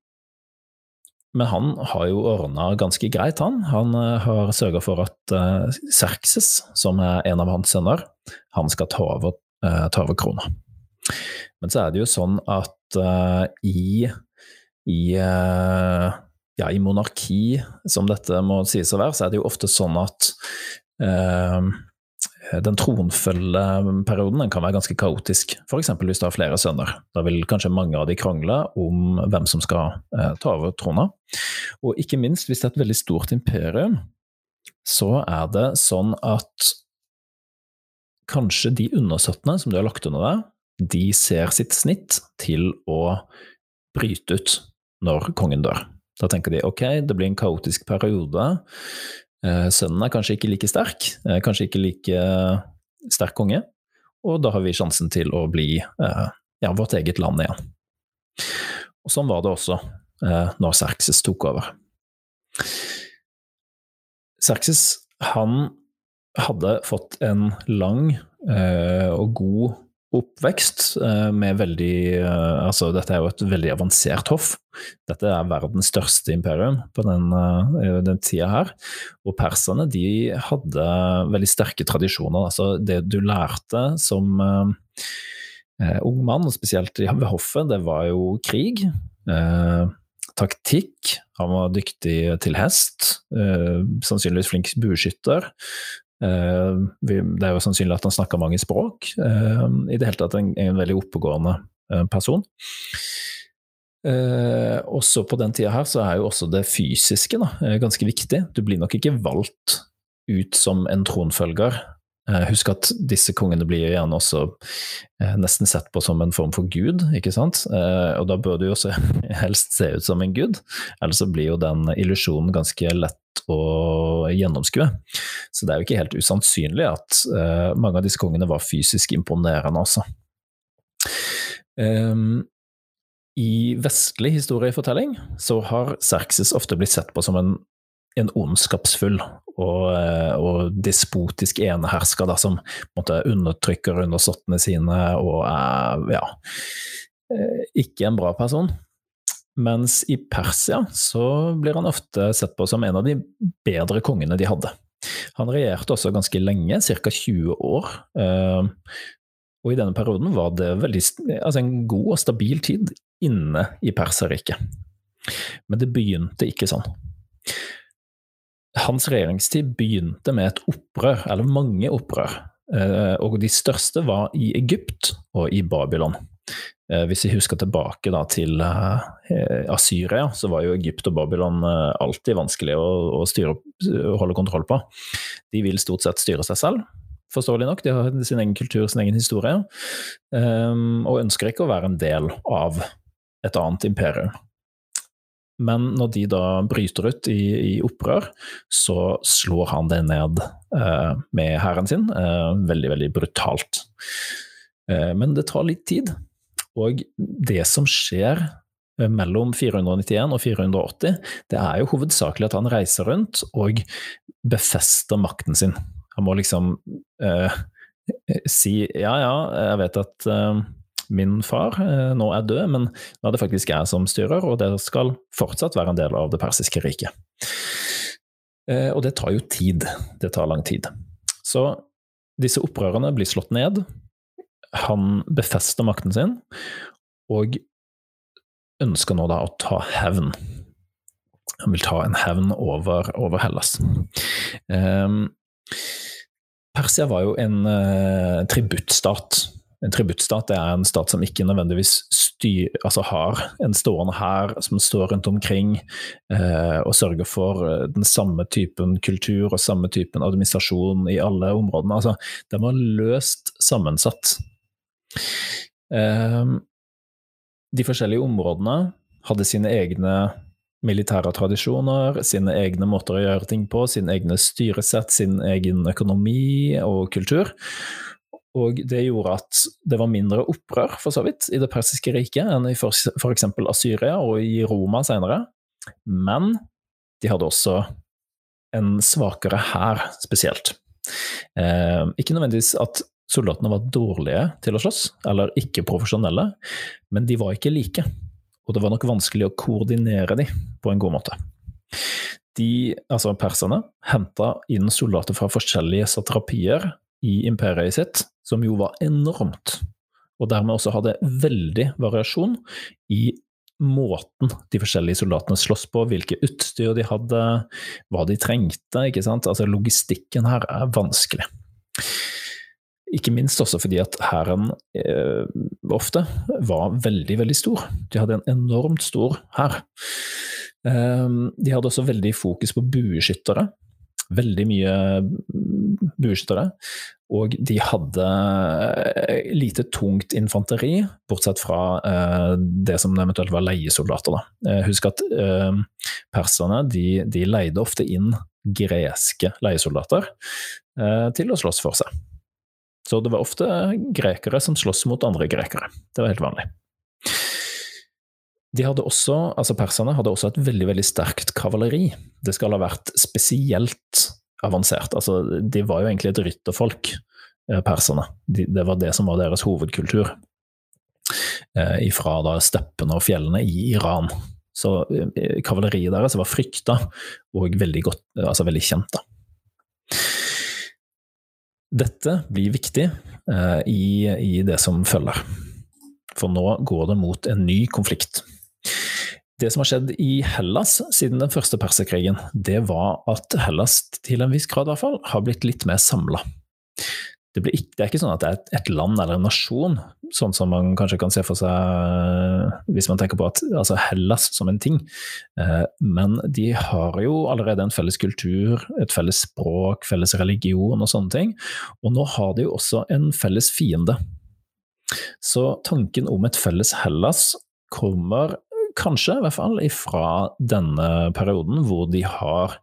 men han har jo ordna ganske greit, han. Han uh, har sørga for at uh, Serkses, som er en av hans sønner, han skal ta over, uh, ta over krona. Men så er det jo sånn at i, i ja, i monarki, som dette må sies å være, så er det jo ofte sånn at den tronfølgeperioden kan være ganske kaotisk, f.eks. hvis du har flere sønner. Da vil kanskje mange av de krangle om hvem som skal eh, ta over trona. Og ikke minst hvis det er et veldig stort imperium, så er det sånn at kanskje de undersåttene som du har lagt under deg, de ser sitt snitt til å bryte ut når kongen dør. Da tenker de ok, det blir en kaotisk periode, sønnen er kanskje ikke like sterk, eh, kanskje ikke like eh, sterk konge, og da har vi sjansen til å bli ja, vårt eget land igjen. Og sånn var det også når Serkses tok over. Serkses han hadde fått en lang og god oppvekst eh, med veldig eh, Altså, dette er jo et veldig avansert hoff. Dette er verdens største imperium på den, eh, den tida her. Og perserne, de hadde veldig sterke tradisjoner. Altså, det du lærte som eh, ung mann, spesielt ved hoffet, det var jo krig. Eh, taktikk. Han var dyktig til hest. Sannsynligvis flink bueskytter. Eh, det er jo sannsynlig at han snakker mange språk. Eh, I det hele tatt en, en veldig oppegående eh, person. Også på den tida her så er jo også det fysiske da, ganske viktig. Du blir nok ikke valgt ut som en tronfølger husk at disse kongene blir gjerne også eh, nesten sett på som en form for gud, ikke sant? Eh, og da bør du jo også helst se ut som en gud, ellers så blir jo den illusjonen ganske lett å gjennomskue. Så det er jo ikke helt usannsynlig at mange av disse kongene var fysisk imponerende også. Um, i vestlig historiefortelling så har Serkses ofte blitt sett på som en, en ondskapsfull og, eh, og, despotisk enehersker da, som måte, undertrykker undersåttene sine og er ja, eh, ikke en bra person. Mens i Persia så blir han ofte sett på som en av de bedre kongene de hadde. Han regjerte også ganske lenge, ca. 20 år, eh, og i denne perioden var det veldig, altså en god og stabil tid inne i Perserriket. Men det begynte ikke sånn. Hans regjeringstid begynte med et opprør, eller mange opprør. Eh, og de største var i Egypt og i Babylon. Eh, hvis vi husker tilbake til eh, Asyria, så var jo Egypt og Babylon alltid vanskelig å, styre, holde kontroll på. De vil stort sett styre seg selv, forståelig nok. De har sin egen kultur, sin egen historie, og ønsker ikke å være en del av et annet imperium. Men når de da bryter ut i, i opprør, så slår han det ned eh, med hæren sin. Eh, veldig, veldig brutalt. Eh, men det tar litt tid. Og det som skjer mellom 491 og 480, det er jo hovedsakelig at han reiser rundt og befester makten sin. Han må liksom uh, si ja, ja, jeg vet at uh, min far uh, nå er død, men nå er det faktisk jeg som styrer, og det skal fortsatt være en del av det persiske riket. og det tar jo tid. Det tar lang tid. Så disse opprørerne blir slått ned. Han befester makten sin, og ønsker nå da å ta hevn. Han vil ta en hevn over, over Hellas. Um, Persia var jo en uh, tributtstat. En tributtstat er en stat som ikke nødvendigvis styr, altså har en stående hær som står rundt omkring eh, og sørger for uh, den samme typen kultur og samme typen administrasjon i alle områdene. Altså, den var løst sammensatt. de forskjellige områdene hadde sine egne militære tradisjoner, sine egne måter å gjøre ting på, sine egne styresett, sin egen økonomi og kultur. Og det gjorde at det var mindre opprør, for så vidt, i det persiske riket enn i f.eks. Asyria og i Roma senere. Men de hadde også en svakere hær, spesielt. Eh, ikke nødvendigvis at soldatene var dårlige til å slåss, eller ikke profesjonelle, men de var ikke like og det var nok vanskelig å koordinere de på en god måte. De, altså perserne, henta inn soldater fra forskjellige satrapier i imperiet sitt, som jo var enormt, og dermed også hadde veldig variasjon i måten de forskjellige soldatene slåss på, hvilke utstyr de hadde, hva de trengte. ikke sant? Altså Logistikken her er vanskelig. Ikke minst også fordi at hæren eh, ofte var veldig, veldig stor. De hadde en enormt stor hær. Eh, de hadde også veldig fokus på bueskyttere. Veldig mye bueskyttere. Og de hadde eh, lite tungt infanteri, bortsett fra eh, det som eventuelt var leiesoldater. Eh, husk at perserne de, de, leide ofte inn greske leiesoldater til å slåss for seg. Så det var ofte grekere som sloss mot andre grekere. Det var helt vanlig. De hadde også, altså Perserne hadde også et veldig veldig sterkt kavaleri. Det skal ha vært spesielt avansert. Altså, de var jo egentlig et rytterfolk, eh, perserne. De, det var det som var deres hovedkultur. Eh, ifra da steppene og fjellene i Iran. Så eh, kavaleriet deres var frykta og veldig, godt, altså veldig kjent. da. Dette blir viktig eh, i, i, det som følger, for nå går det mot en ny konflikt. Det som har skjedd i Hellas siden den første perserkrigen, det var at Hellas til en viss grad i hvert fall, har blitt litt mer samla. Det, det, er ikke sånn at det er et land eller en nasjon sånn som man kanskje kan se for seg hvis man tenker på at, altså Hellas som en ting. Eh, men de har jo allerede en felles kultur, et felles språk, felles religion og sånne ting. Og nå har de jo også en felles fiende. Så tanken om et felles Hellas kommer kanskje, i hvert fall, ifra denne perioden hvor de har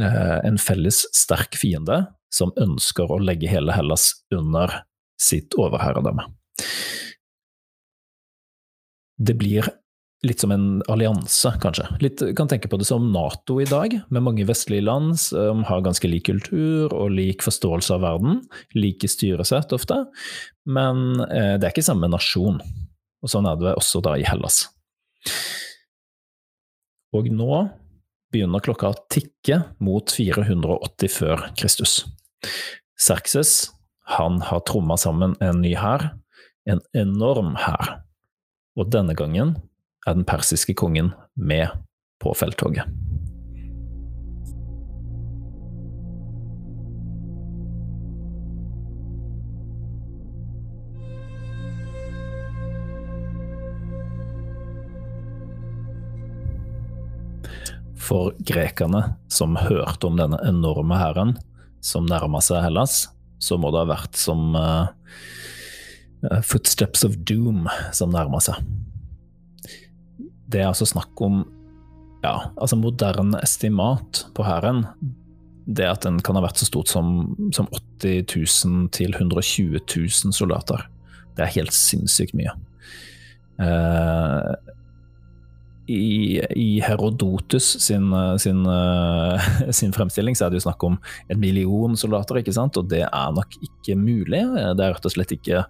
en felles sterk fiende som ønsker å legge hele Hellas under sitt overherredømme. Det blir litt som en allianse, kanskje. Litt, kan tenke på det som Nato i dag, med mange vestlige land som har ganske lik kultur og lik forståelse av verden. Like styresett ofte, men eh, det er ikke samme nasjon. Og Sånn er det også da i Hellas. Og nå begynner klokka å tikke mot 480 før Kristus. Serkses han har tromma sammen en ny hær, en enorm hær, og denne gangen er den persiske kongen med på felttoget. For grekerne, som hørte om denne enorme hæren som nærma seg Hellas, så må det ha vært som uh, Footsteps of Doom som nærmer seg. Det er altså snakk om ja, altså moderne estimat på hæren. Det at den kan ha vært så stort som, som 80 000 til 120 000 soldater. Det er helt sinnssykt mye. Uh, i, i, Herodotus sin, sin, sin, fremstilling så er det jo snakk om en million soldater, ikke sant? og det er nok ikke mulig. Det er rett og slett ikke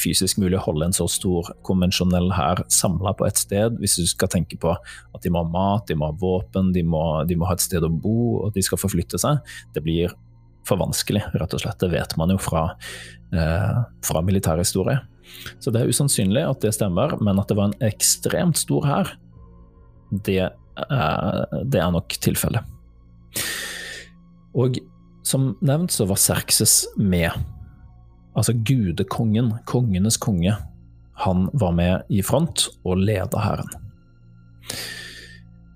fysisk mulig å holde en så stor konvensjonell hær samla på et sted, hvis du skal tenke på at de må ha mat, de må ha våpen, de må, de må ha et sted å bo, og de skal forflytte seg. Det blir for vanskelig, rett og slett. Det vet man jo fra, eh, fra militærhistorie. Så det er usannsynlig at det stemmer, men at det var en ekstremt stor hær, det, det er nok tilfellet. Og som nevnt så var Serkses med. Altså gudekongen, kongenes konge, han var med i front og leda hæren.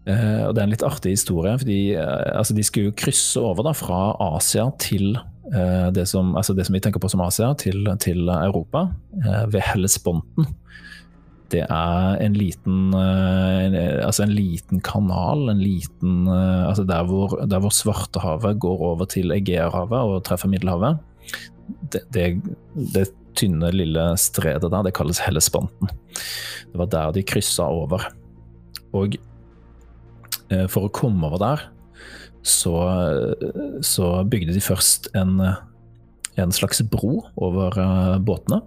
Eh, og Det er en litt artig historie, for eh, altså de skulle jo krysse over da, fra Asia til eh, det som, altså det som, vi tenker på som Asia, til, til Europa, eh, ved Hellesponten det er en liten, uh, altså en liten kanal, en liten uh, altså der hvor, der hvor Svartehavet går over til Egeerhavet og treffer Middelhavet. Det, det, det, tynne, lille stredet der, det kalles Hellespanten. Det var der de kryssa over. Og uh, for å komme over der, så, så bygde de først en en slags bro over uh, båtene.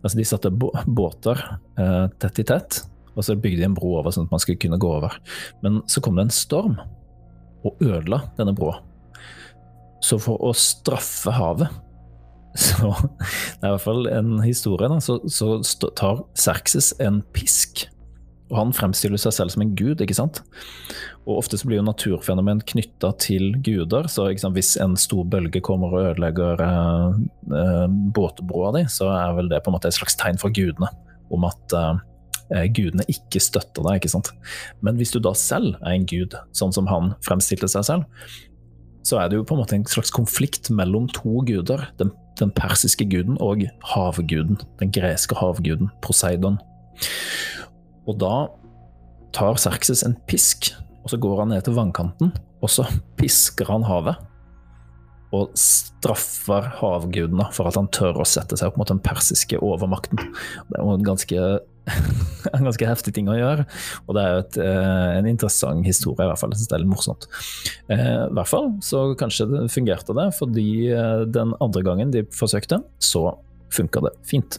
Altså De satte båter uh, tett i tett, og så bygde de en bro over sånn at man skulle kunne gå over. Men så kom det en storm og ødela denne broa. Så for å straffe havet så Det er i hvert fall en historie. Da, så, så tar Serkses en pisk og han fremstiller seg selv som en gud, ikke sant? Og ofte så blir jo naturfenomen knytta til guder, så hvis en stor bølge kommer og ødelegger eh, eh, båtbroa di, så er vel det på en måte et slags tegn fra gudene om at eh, eh, gudene ikke støtter deg, ikke sant. Men hvis du da selv er en gud, sånn som han fremstilte seg selv, så er det jo på en måte en slags konflikt mellom to guder. Den, den persiske guden og havguden, den greske havguden, Poseidon. Og da tar Serkses en pisk, og så går han ned til vannkanten, og så pisker han havet. Og straffer havgudene for at han tør å sette seg opp mot den persiske overmakten. Det er jo en ganske, en ganske heftig ting å gjøre, og det er jo et, eh, en interessant historie, i hvert fall. Jeg synes det er litt morsomt. Eh, I hvert fall så kanskje det fungerte det, fordi eh, den andre gangen de forsøkte, så funka det fint.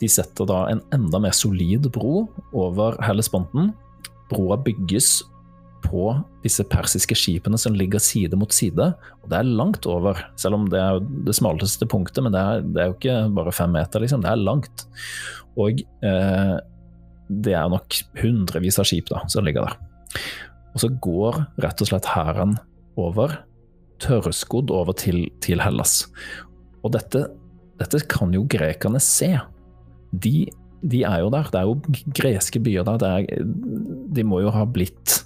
De setter da en enda mer solid bro over Hellesponten. Broa bygges på disse persiske skipene som ligger side mot side. Og det er langt over, selv om det er det smaleste punktet, men det er, det er jo ikke bare fem meter, liksom. Det er langt. Og eh, det er nok hundrevis av skip da, som ligger der. Og så går rett og slett hæren over, tørrskodd over til, til Hellas. Og dette dette kan jo grekerne se. de, de, er jo der. Det er jo greske byer der. Er, de må jo ha blitt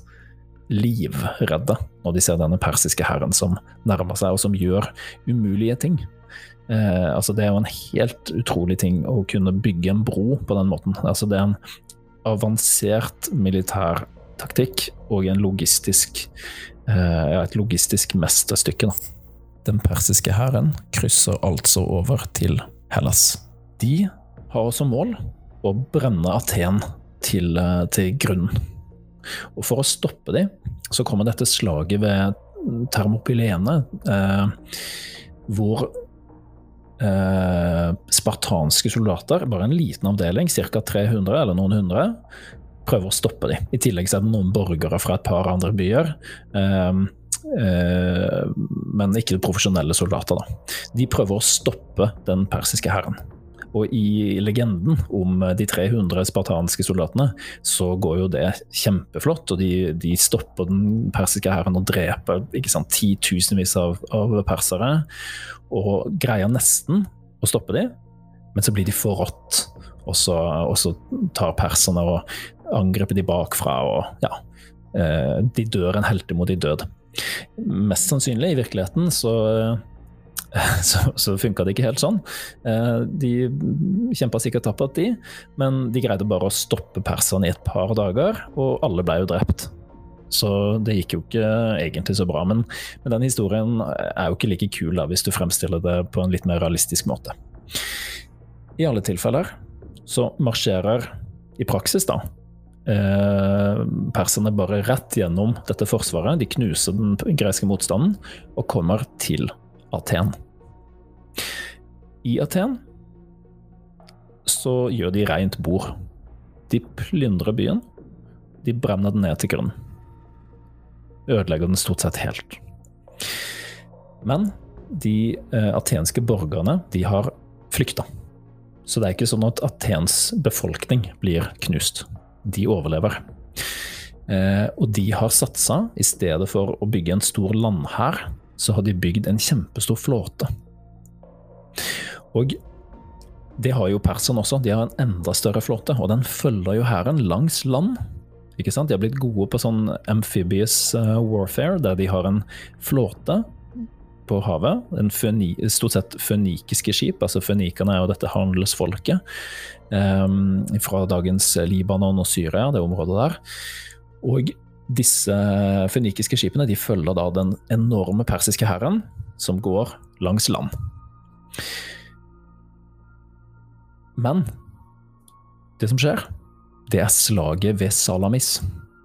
livredde når de ser denne persiske herren som nærmer seg, og som gjør umulige ting. Eh, altså Det er jo en helt utrolig ting å kunne bygge en bro på den måten. Altså Det er en avansert militær taktikk og en logistisk, eh, et logistisk mesterstykke. Da. Den persiske hæren krysser altså over til Hellas. De har som mål å brenne Aten til, eh, til grunnen. Og for å stoppe dem, så kommer dette slaget ved Termopylene, eh, hvor eh, spartanske soldater, bare en liten avdeling, ca. 300 eller noen hundre, prøver å stoppe dem. I tillegg så er det noen borgere fra et par andre byer. Eh, men ikke profesjonelle soldater. Da. De prøver å stoppe den persiske hæren. Og i legenden om de 300 spartanske soldatene, så går jo det kjempeflott. Og de, de stopper den persiske hæren og dreper ikke sant, titusenvis av, av persere og greier nesten å stoppe dem, men så blir de forrådt. Og og så tar perserne og angriper de bakfra, og ja eh, De dør en heltemodig død. Mest sannsynlig, i virkeligheten, så så, så funka det ikke helt sånn. Eh, de kjempa sikkert tappert, de, men de greide bare å stoppe perserne i et par dager, og alle ble jo drept. Så det gikk jo ikke egentlig så bra. Men, men den historien er jo ikke like kul da, hvis du fremstiller det på en litt mer realistisk måte. I alle tilfeller så marsjerer i praksis, da, eh, perserne bare rett gjennom dette forsvaret. De knuser den greske motstanden og kommer til Aten. I Aten så gjør de rent bord. De plyndrer byen. De brenner den ned til grunnen ødelegger den stort sett helt. Men de eh, atenske borgerne de har flykta. Så det er ikke sånn at Atens befolkning blir knust. De overlever. Eh, og de har satsa, i stedet for å bygge en stor landhær, så har de bygd en kjempestor flåte. Og det har jo perserne også. De har en enda større flåte, og den følger jo hæren langs land ikke sant? De har blitt gode på sånn amphibious uh, warfare, der de har en flåte på havet. En stort sett fønikiske skip. altså Fønikerne er jo dette handelsfolket um, fra dagens Libanon og Syria, det området der. Og disse fønikiske skipene de følger da den enorme persiske hæren som går langs land. Men det som skjer, det er slaget ved Salamis.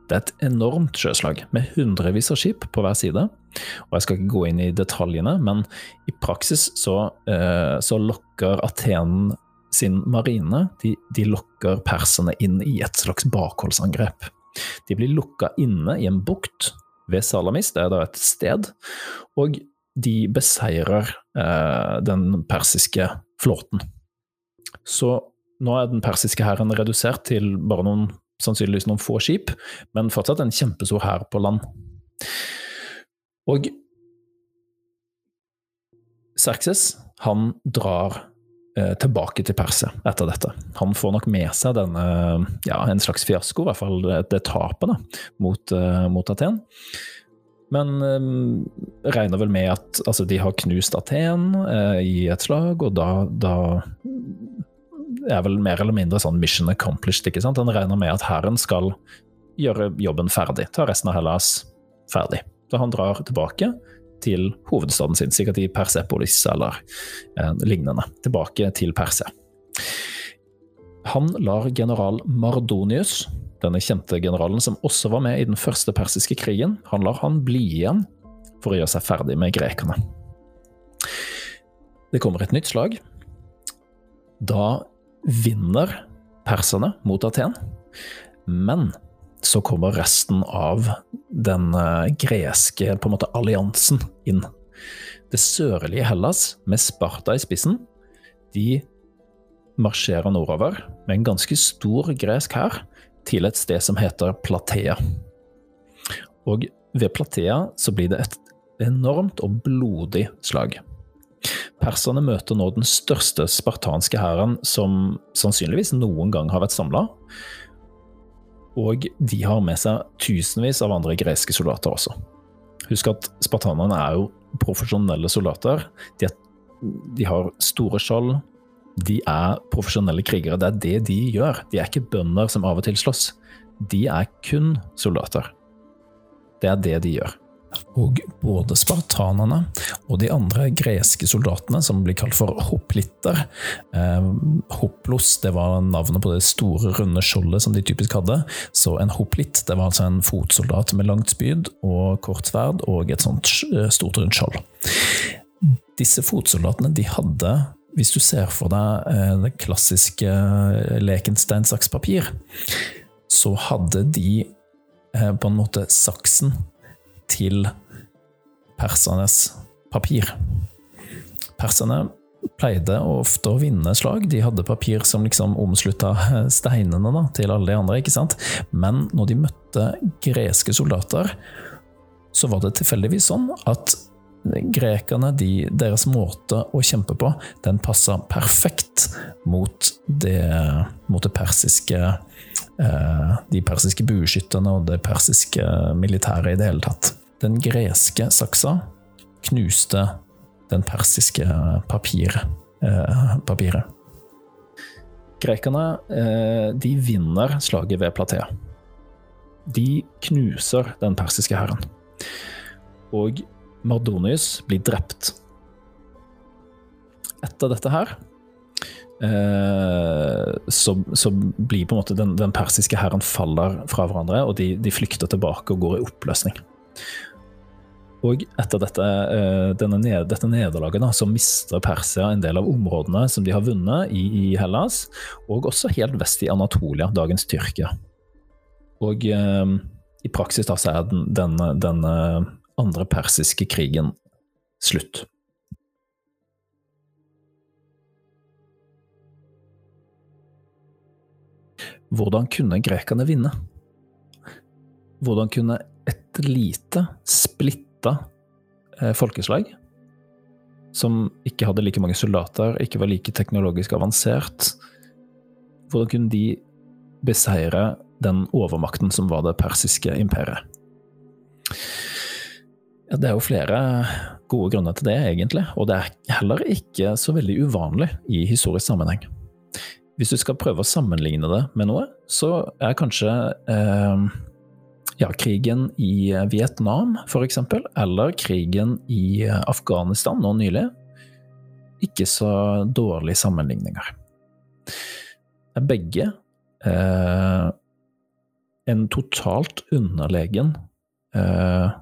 Det er et enormt sjøslag med hundrevis av skip på hver side. Og Jeg skal ikke gå inn i detaljene, men i praksis så, eh, så lokker Athenen sin marine de, de, lokker perserne inn i et slags bakholdsangrep. De blir lukka inne i en bukt ved Salamis, det er da et sted, og de beseirer eh, den persiske flåten. Så nå er den persiske hæren redusert til bare noen, sannsynligvis noen få skip, men fortsatt en kjempestor hær på land. Og Serkses han drar eh, tilbake til Persia etter dette. Han får nok med seg denne, ja, en slags fiasko, i hvert fall det, tapet mot, uh, mot Aten. Men eh, regner vel med at altså, de har knust Aten eh, i et slag, og da, da er vel mer eller mindre sånn mission accomplished. ikke sant? Han regner med at hæren skal gjøre jobben ferdig, ta resten av Hellas ferdig. Så han drar tilbake til hovedstaden sin, sikkert i Persepolis eller eh, lignende. Tilbake til Perse. Han lar general Mardonius, denne kjente generalen som også var med i den første persiske krigen, han lar han bli igjen for å gjøre seg ferdig med grekerne. Det kommer et nytt slag. Da vinner perserne mot Aten. Men så kommer resten av den eh, greske på en måte alliansen inn. Det sørlige Hellas, med Sparta i spissen, de marsjerer nordover med en ganske stor gresk hær til et sted som heter Platea. Og ved Platea så blir det et enormt og blodig slag. Perserne møter nå den største spartanske hæren som sannsynligvis noen gang har vært samla. Og de har med seg tusenvis av andre greske soldater også. Husk at spartanerne er jo profesjonelle soldater. De, er, de har store skjold. De er profesjonelle krigere. Det er det de gjør. De er ikke bønder som av og til slåss. De er kun soldater. Det er det de gjør. Og både spartanerne og de andre greske soldatene, som blir kalt for hoplitter eh, Hoplos det var navnet på det store, runde skjoldet som de typisk hadde. Så en hoplitt det var altså en fotsoldat med langt spyd og kort sverd og et sånt eh, stort, rundt skjold. Disse fotsoldatene de hadde hvis du ser for deg eh, den klassiske eh, leken stein, saks, papir, så hadde de på en måte saksen til persernes papir. Perserne pleide ofte å vinne slag. De hadde papir som liksom omslutta steinene da, til alle de andre. ikke sant? Men når de møtte greske soldater, så var det tilfeldigvis sånn at grekerne, de, deres måte å kjempe på, den passa perfekt mot det, mot det persiske De persiske bueskytterne og det persiske militæret i det hele tatt. Den greske saksa knuste den persiske papir, eh, papiret. Grekerne eh, de vinner slaget ved Platea. De knuser den persiske hæren. Og Mardonius blir drept. Etter dette her eh, så, så, blir på en måte den, den persiske hæren faller fra hverandre, og de, de flykter tilbake og går i oppløsning. Og etter dette, eh, denne, dette nederlaget da, så mister Persia en del av områdene som de har vunnet i, i Hellas, og også helt vest i Anatolia, dagens Tyrkia. Og eh, i praksis da så er den, denne, denne andre persiske krigen slutt. Hvordan kunne grekerne vinne? Hvordan kunne et lite, splitta eh, folkeslag som ikke hadde like mange soldater, ikke var like teknologisk avansert. Hvordan kunne de beseire den overmakten som var det persiske imperiet? Ja, det er jo flere gode grunner til det, egentlig, og det er heller ikke så veldig uvanlig i historisk sammenheng. Hvis du skal prøve å sammenligne det med noe, så er kanskje eh, ja, krigen i Vietnam, f.eks., eller krigen i Afghanistan nå nylig, ikke så dårlige sammenligninger. Det er Begge eh, en totalt underlegen eh,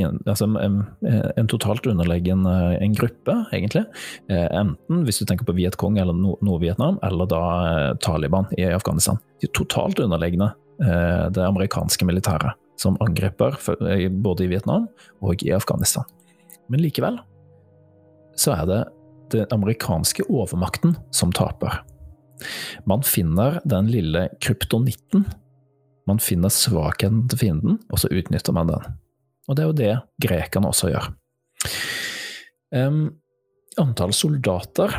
altså en, en, totalt underlegen eh, en gruppe, egentlig. Eh, enten hvis du tenker på Vietcong eller Nord-Vietnam, eller da eh, Taliban i Afghanistan. De er totalt underlegne Eh, det amerikanske militæret, som angriper både i Vietnam og i Afghanistan. Men likevel så er det den amerikanske overmakten som taper. Man finner den lille kryptonitten. Man finner svakheten til fienden, og så utnytter man den. Og det er jo det grekerne også gjør. Um, antall soldater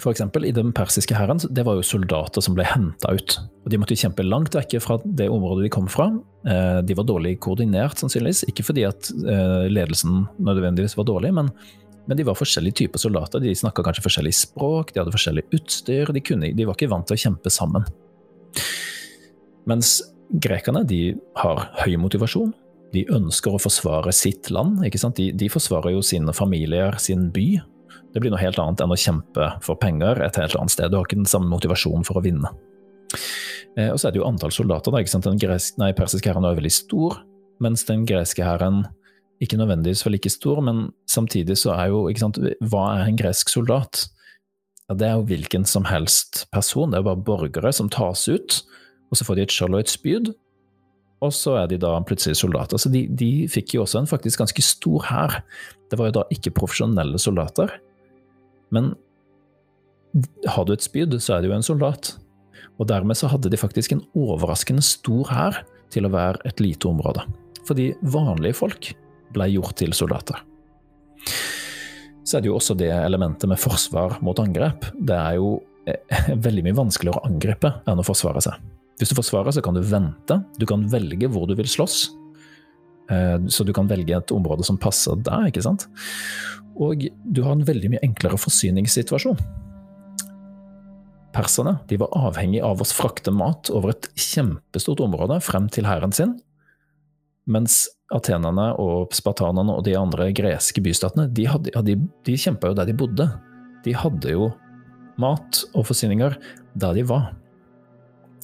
for eksempel, I den persiske hæren det var jo soldater som ble henta ut. og De måtte kjempe langt vekke fra det området de kom fra. Eh, de var dårlig koordinert, sannsynligvis. Ikke fordi at eh, ledelsen nødvendigvis var dårlig, men, men de var forskjellige typer soldater. De snakka kanskje forskjellig språk, de hadde forskjellig utstyr. De, kunne, de var ikke vant til å kjempe sammen. Mens grekerne de har høy motivasjon. De ønsker å forsvare sitt land. De, de forsvarer jo sine familier, sin by, det blir noe helt annet enn å kjempe for penger et helt annet sted. Du har ikke den samme motivasjonen for å vinne. Eh, og så er det jo antall soldater. Da, ikke sant? Den gresk, nei, persiske hæren er veldig stor, mens den greske hæren ikke nødvendigvis var like stor, men samtidig så er jo ikke sant, Hva er en gresk soldat? Ja, det er jo hvilken som helst person. Det er jo bare borgere som tas ut, og så får de et skjold og et spyd, og så er de da plutselig soldater. Så de, de fikk jo også en faktisk ganske stor hær. Det var jo da ikke profesjonelle soldater, men har du et spyd, så er du jo en soldat. Og dermed så hadde de faktisk en overraskende stor hær til å være et lite område. Fordi vanlige folk ble gjort til soldater. så er det jo også det elementet med forsvar mot angrep. Det er jo eh, veldig mye vanskeligere å angripe enn å forsvare seg. Hvis du forsvarer, så kan du vente. Du kan velge hvor du vil slåss. Eh, så du kan velge et område som passer deg, ikke sant. Og du har en veldig mye enklere forsyningssituasjon. Perserne de var avhengig av å frakte mat over et kjempestort område frem til hæren sin, mens atenerne og spartanerne og de andre greske bystatene de, hadde, de, de kjempa jo der de bodde. De hadde jo mat og forsyninger der de var.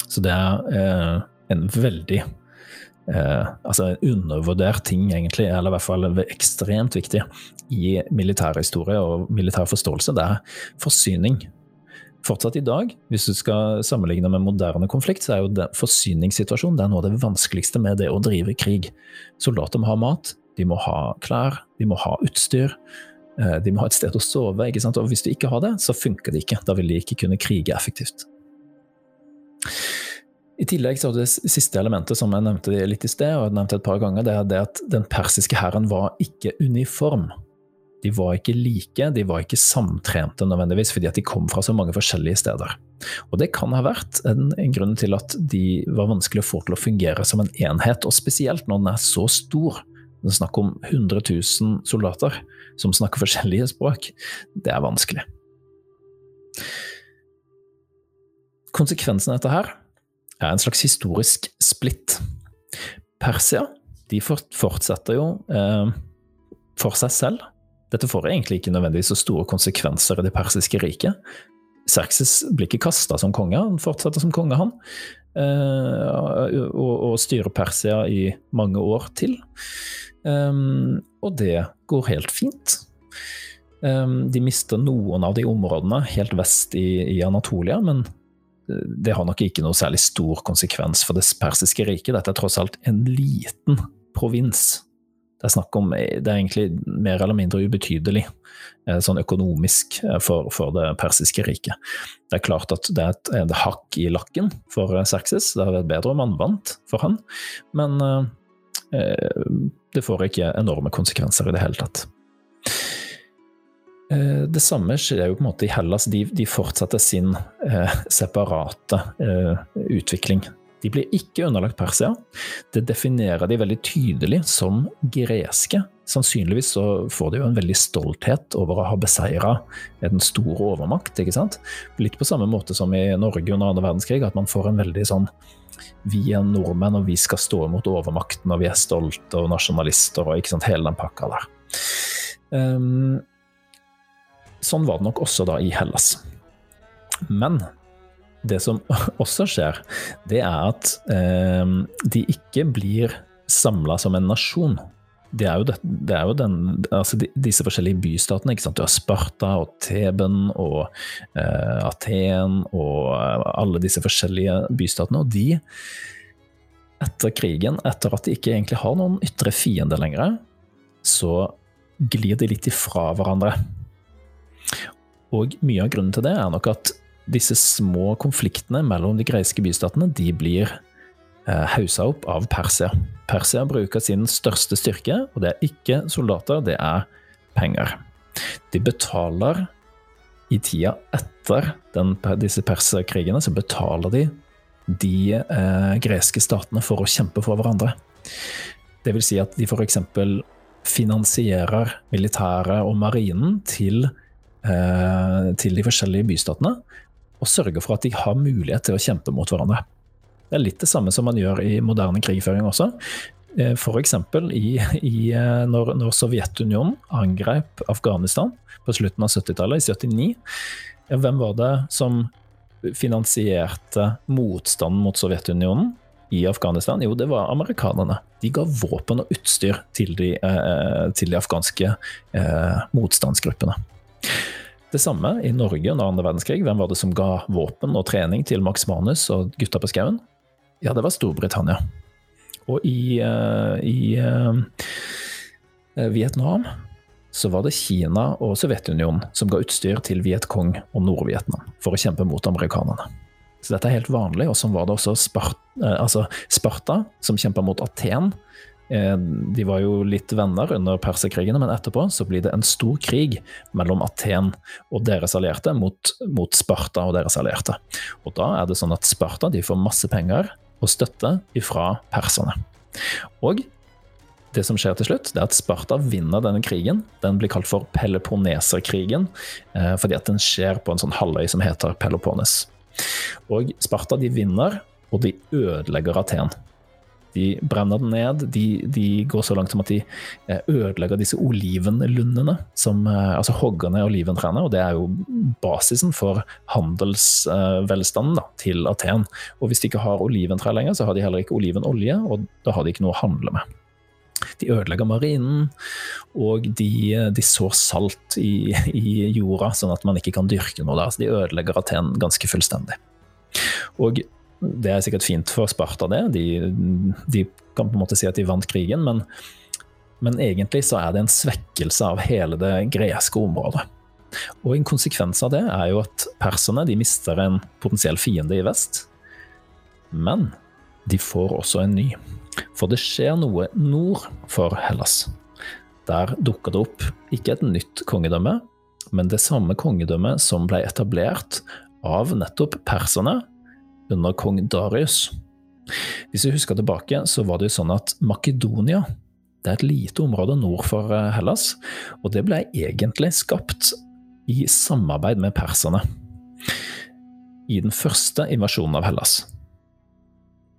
Så det er eh, en veldig eh, altså en undervurdert ting, egentlig, eller i hvert fall ekstremt viktig i militærhistorie og militær forståelse. Det er forsyning. Fortsatt i dag, hvis du skal sammenligne med moderne konflikt, så er jo det forsyningssituasjonen det er noe av det vanskeligste med det å drive krig. Soldater må ha mat, de må ha klær, de må ha utstyr. Eh, de må ha et sted å sove. ikke sant? Og Hvis du ikke har det, så funker det ikke. Da vil de ikke kunne krige effektivt. I tillegg så det siste elementet som jeg nevnte litt i sted, og jeg nevnte et par ganger, det er det at den persiske hæren var ikke uniform. De var ikke like, de var ikke samtrente nødvendigvis, fordi at de kom fra så mange forskjellige steder. Og det kan ha vært en, en grunn til at de var vanskelig å få til å fungere som en enhet, og spesielt når den er så stor. Det er snakk om 100 000 soldater som snakker forskjellige språk. Det er vanskelig. Konsekvensen av dette her er en slags historisk splitt. Persia de fortsetter jo eh, for seg selv. Dette får egentlig ikke nødvendigvis så store konsekvenser i det persiske riket. Serkses blir ikke kasta som konge, han fortsetter som konge, han. Eh, og, og, styrer Persia i mange år til. Eh, og det går helt fint. Um, de mister noen av de områdene helt vest i, i Anatolia, men det har nok ikke noe særlig stor konsekvens for det persiske riket. Dette er tross alt en liten provins. Det er snakk om, det er egentlig mer eller mindre ubetydelig eh, sånn økonomisk eh, for, for det persiske riket. Det er klart at det er et, et hakk i lakken for Serkses. Det hadde vært bedre om han vant for han, men eh, det får ikke enorme konsekvenser i det hele tatt. Eh, det samme skjer jo på en måte i Hellas. De, de fortsetter sin eh, separate eh, utvikling. De blir ikke underlagt Persia. Det definerer de veldig tydelig som greske. Sannsynligvis så får de jo en veldig stolthet over å ha beseira en stor overmakt. ikke sant? Litt på samme måte som i Norge under andre verdenskrig, at man får en veldig sånn Vi er nordmenn, og vi skal stå imot overmakten, og vi er stolte og nasjonalister og ikke sant, hele den pakka der. Um, Sånn var det nok også da i Hellas. Men det som også skjer, det er at eh, de ikke blir samla som en nasjon. Det er jo, det, det er jo den, altså de, disse forskjellige bystatene. ikke sant? Du har Sparta og Teben og eh, Aten og eh, alle disse forskjellige bystatene. Og de, etter krigen, etter at de ikke egentlig har noen ytre fiende lenger, så glir de litt ifra hverandre. Og mye av grunnen til det er nok at disse små konfliktene mellom de greske bystatene de blir eh, hausa opp av Persia. Persia bruker sin største styrke, og det er ikke soldater, det er penger. De betaler i tida etter den, disse perserkrigene, så betaler de de eh, greske statene for å kjempe for hverandre. Det vil si at de f.eks. finansierer militæret og marinen til til de forskjellige bystatene, og sørge for at de har mulighet til å kjempe mot hverandre. Det er litt det samme som man gjør i moderne krigføring også. Eh, F.eks. Eh, når, når, Sovjetunionen angrep Afghanistan på slutten av 70-tallet, i 79. Hvem var det som finansierte motstanden mot Sovjetunionen i Afghanistan? Jo, det var amerikanerne. De ga våpen og utstyr til de, til de afghanske motstandsgruppene. Det samme i Norge under andre verdenskrig. Hvem var det som ga våpen og trening til Max Manus og gutta på skauen? Ja, det var Storbritannia. Og i, uh, i uh, Vietnam så var det Kina og Sovjetunionen som ga utstyr til Vietcong og Nord-Vietnam for å kjempe mot amerikanerne. Så dette er helt vanlig, og sånn var det også Spart, uh, altså Sparta, som kjempa mot Aten Eh, de var jo litt venner under perserkrigene, men etterpå så blir det en stor krig mellom Aten og deres allierte mot, mot Sparta og deres allierte. Og da er det sånn at Sparta de får masse penger og støtte ifra perserne. Og det som skjer til slutt, det er at Sparta vinner denne krigen. Den blir kalt for Peloponneserkrigen, eh, fordi at den skjer på en sånn halvøy som heter Peloponnes. Og Sparta de vinner, og de ødelegger Aten. De brenner den ned. De, de, går så langt som at de eh, ødelegger disse olivenlundene. Som, eh, altså hogger ned oliventrærne, og det er jo basisen for handelsvelstanden da, til Aten. Og hvis de ikke har oliventrær lenger, så har de heller ikke olivenolje, og da har de ikke noe å handle med. De ødelegger marinen, og de, de sår salt i, i, jorda, sånn at man ikke kan dyrke noe der. Så de ødelegger Aten ganske fullstendig. Og det er sikkert fint for Sparta, det. De, de kan på en måte si at de vant krigen, men, men egentlig så er det en svekkelse av hele det greske området. Og en konsekvens av det er jo at perserne de mister en potensiell fiende i vest. Men de får også en ny. For det skjer noe nord for Hellas. Der dukker det opp ikke et nytt kongedømme, men det samme kongedømmet som ble etablert av nettopp perserne under kong Darius. Hvis vi husker tilbake, så var det jo sånn at Makedonia det er et lite område nord for eh, Hellas, og det ble egentlig skapt i samarbeid med perserne. I den første invasjonen av Hellas.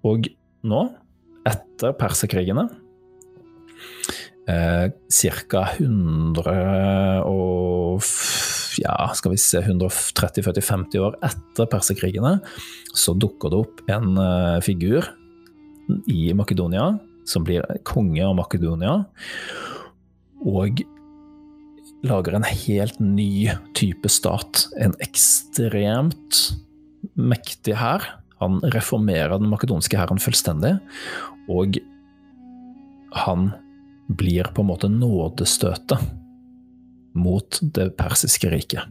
Og nå etter perserkrigene. Eh, Ca. 100 og ja, skal vi se 130-40-50 år etter perserkrigene så dukker det opp en uh, figur i Makedonia som blir konge av Makedonia. Og lager en helt ny type stat. En ekstremt mektig hær. Han reformerer den makedonske hæren fullstendig. Og han blir på en måte nådestøtet mot det persiske riket.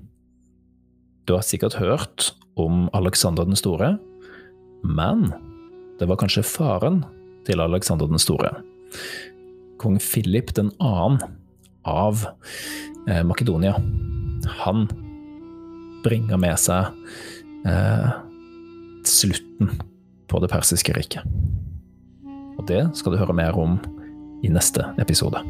Du har sikkert hørt om Alexander den store, men det var kanskje faren til Alexander den store. Kong Philip 2. av eh, Makedonia. Han bringer med seg eh, slutten på det persiske riket. Og det skal du høre mer om i neste episode.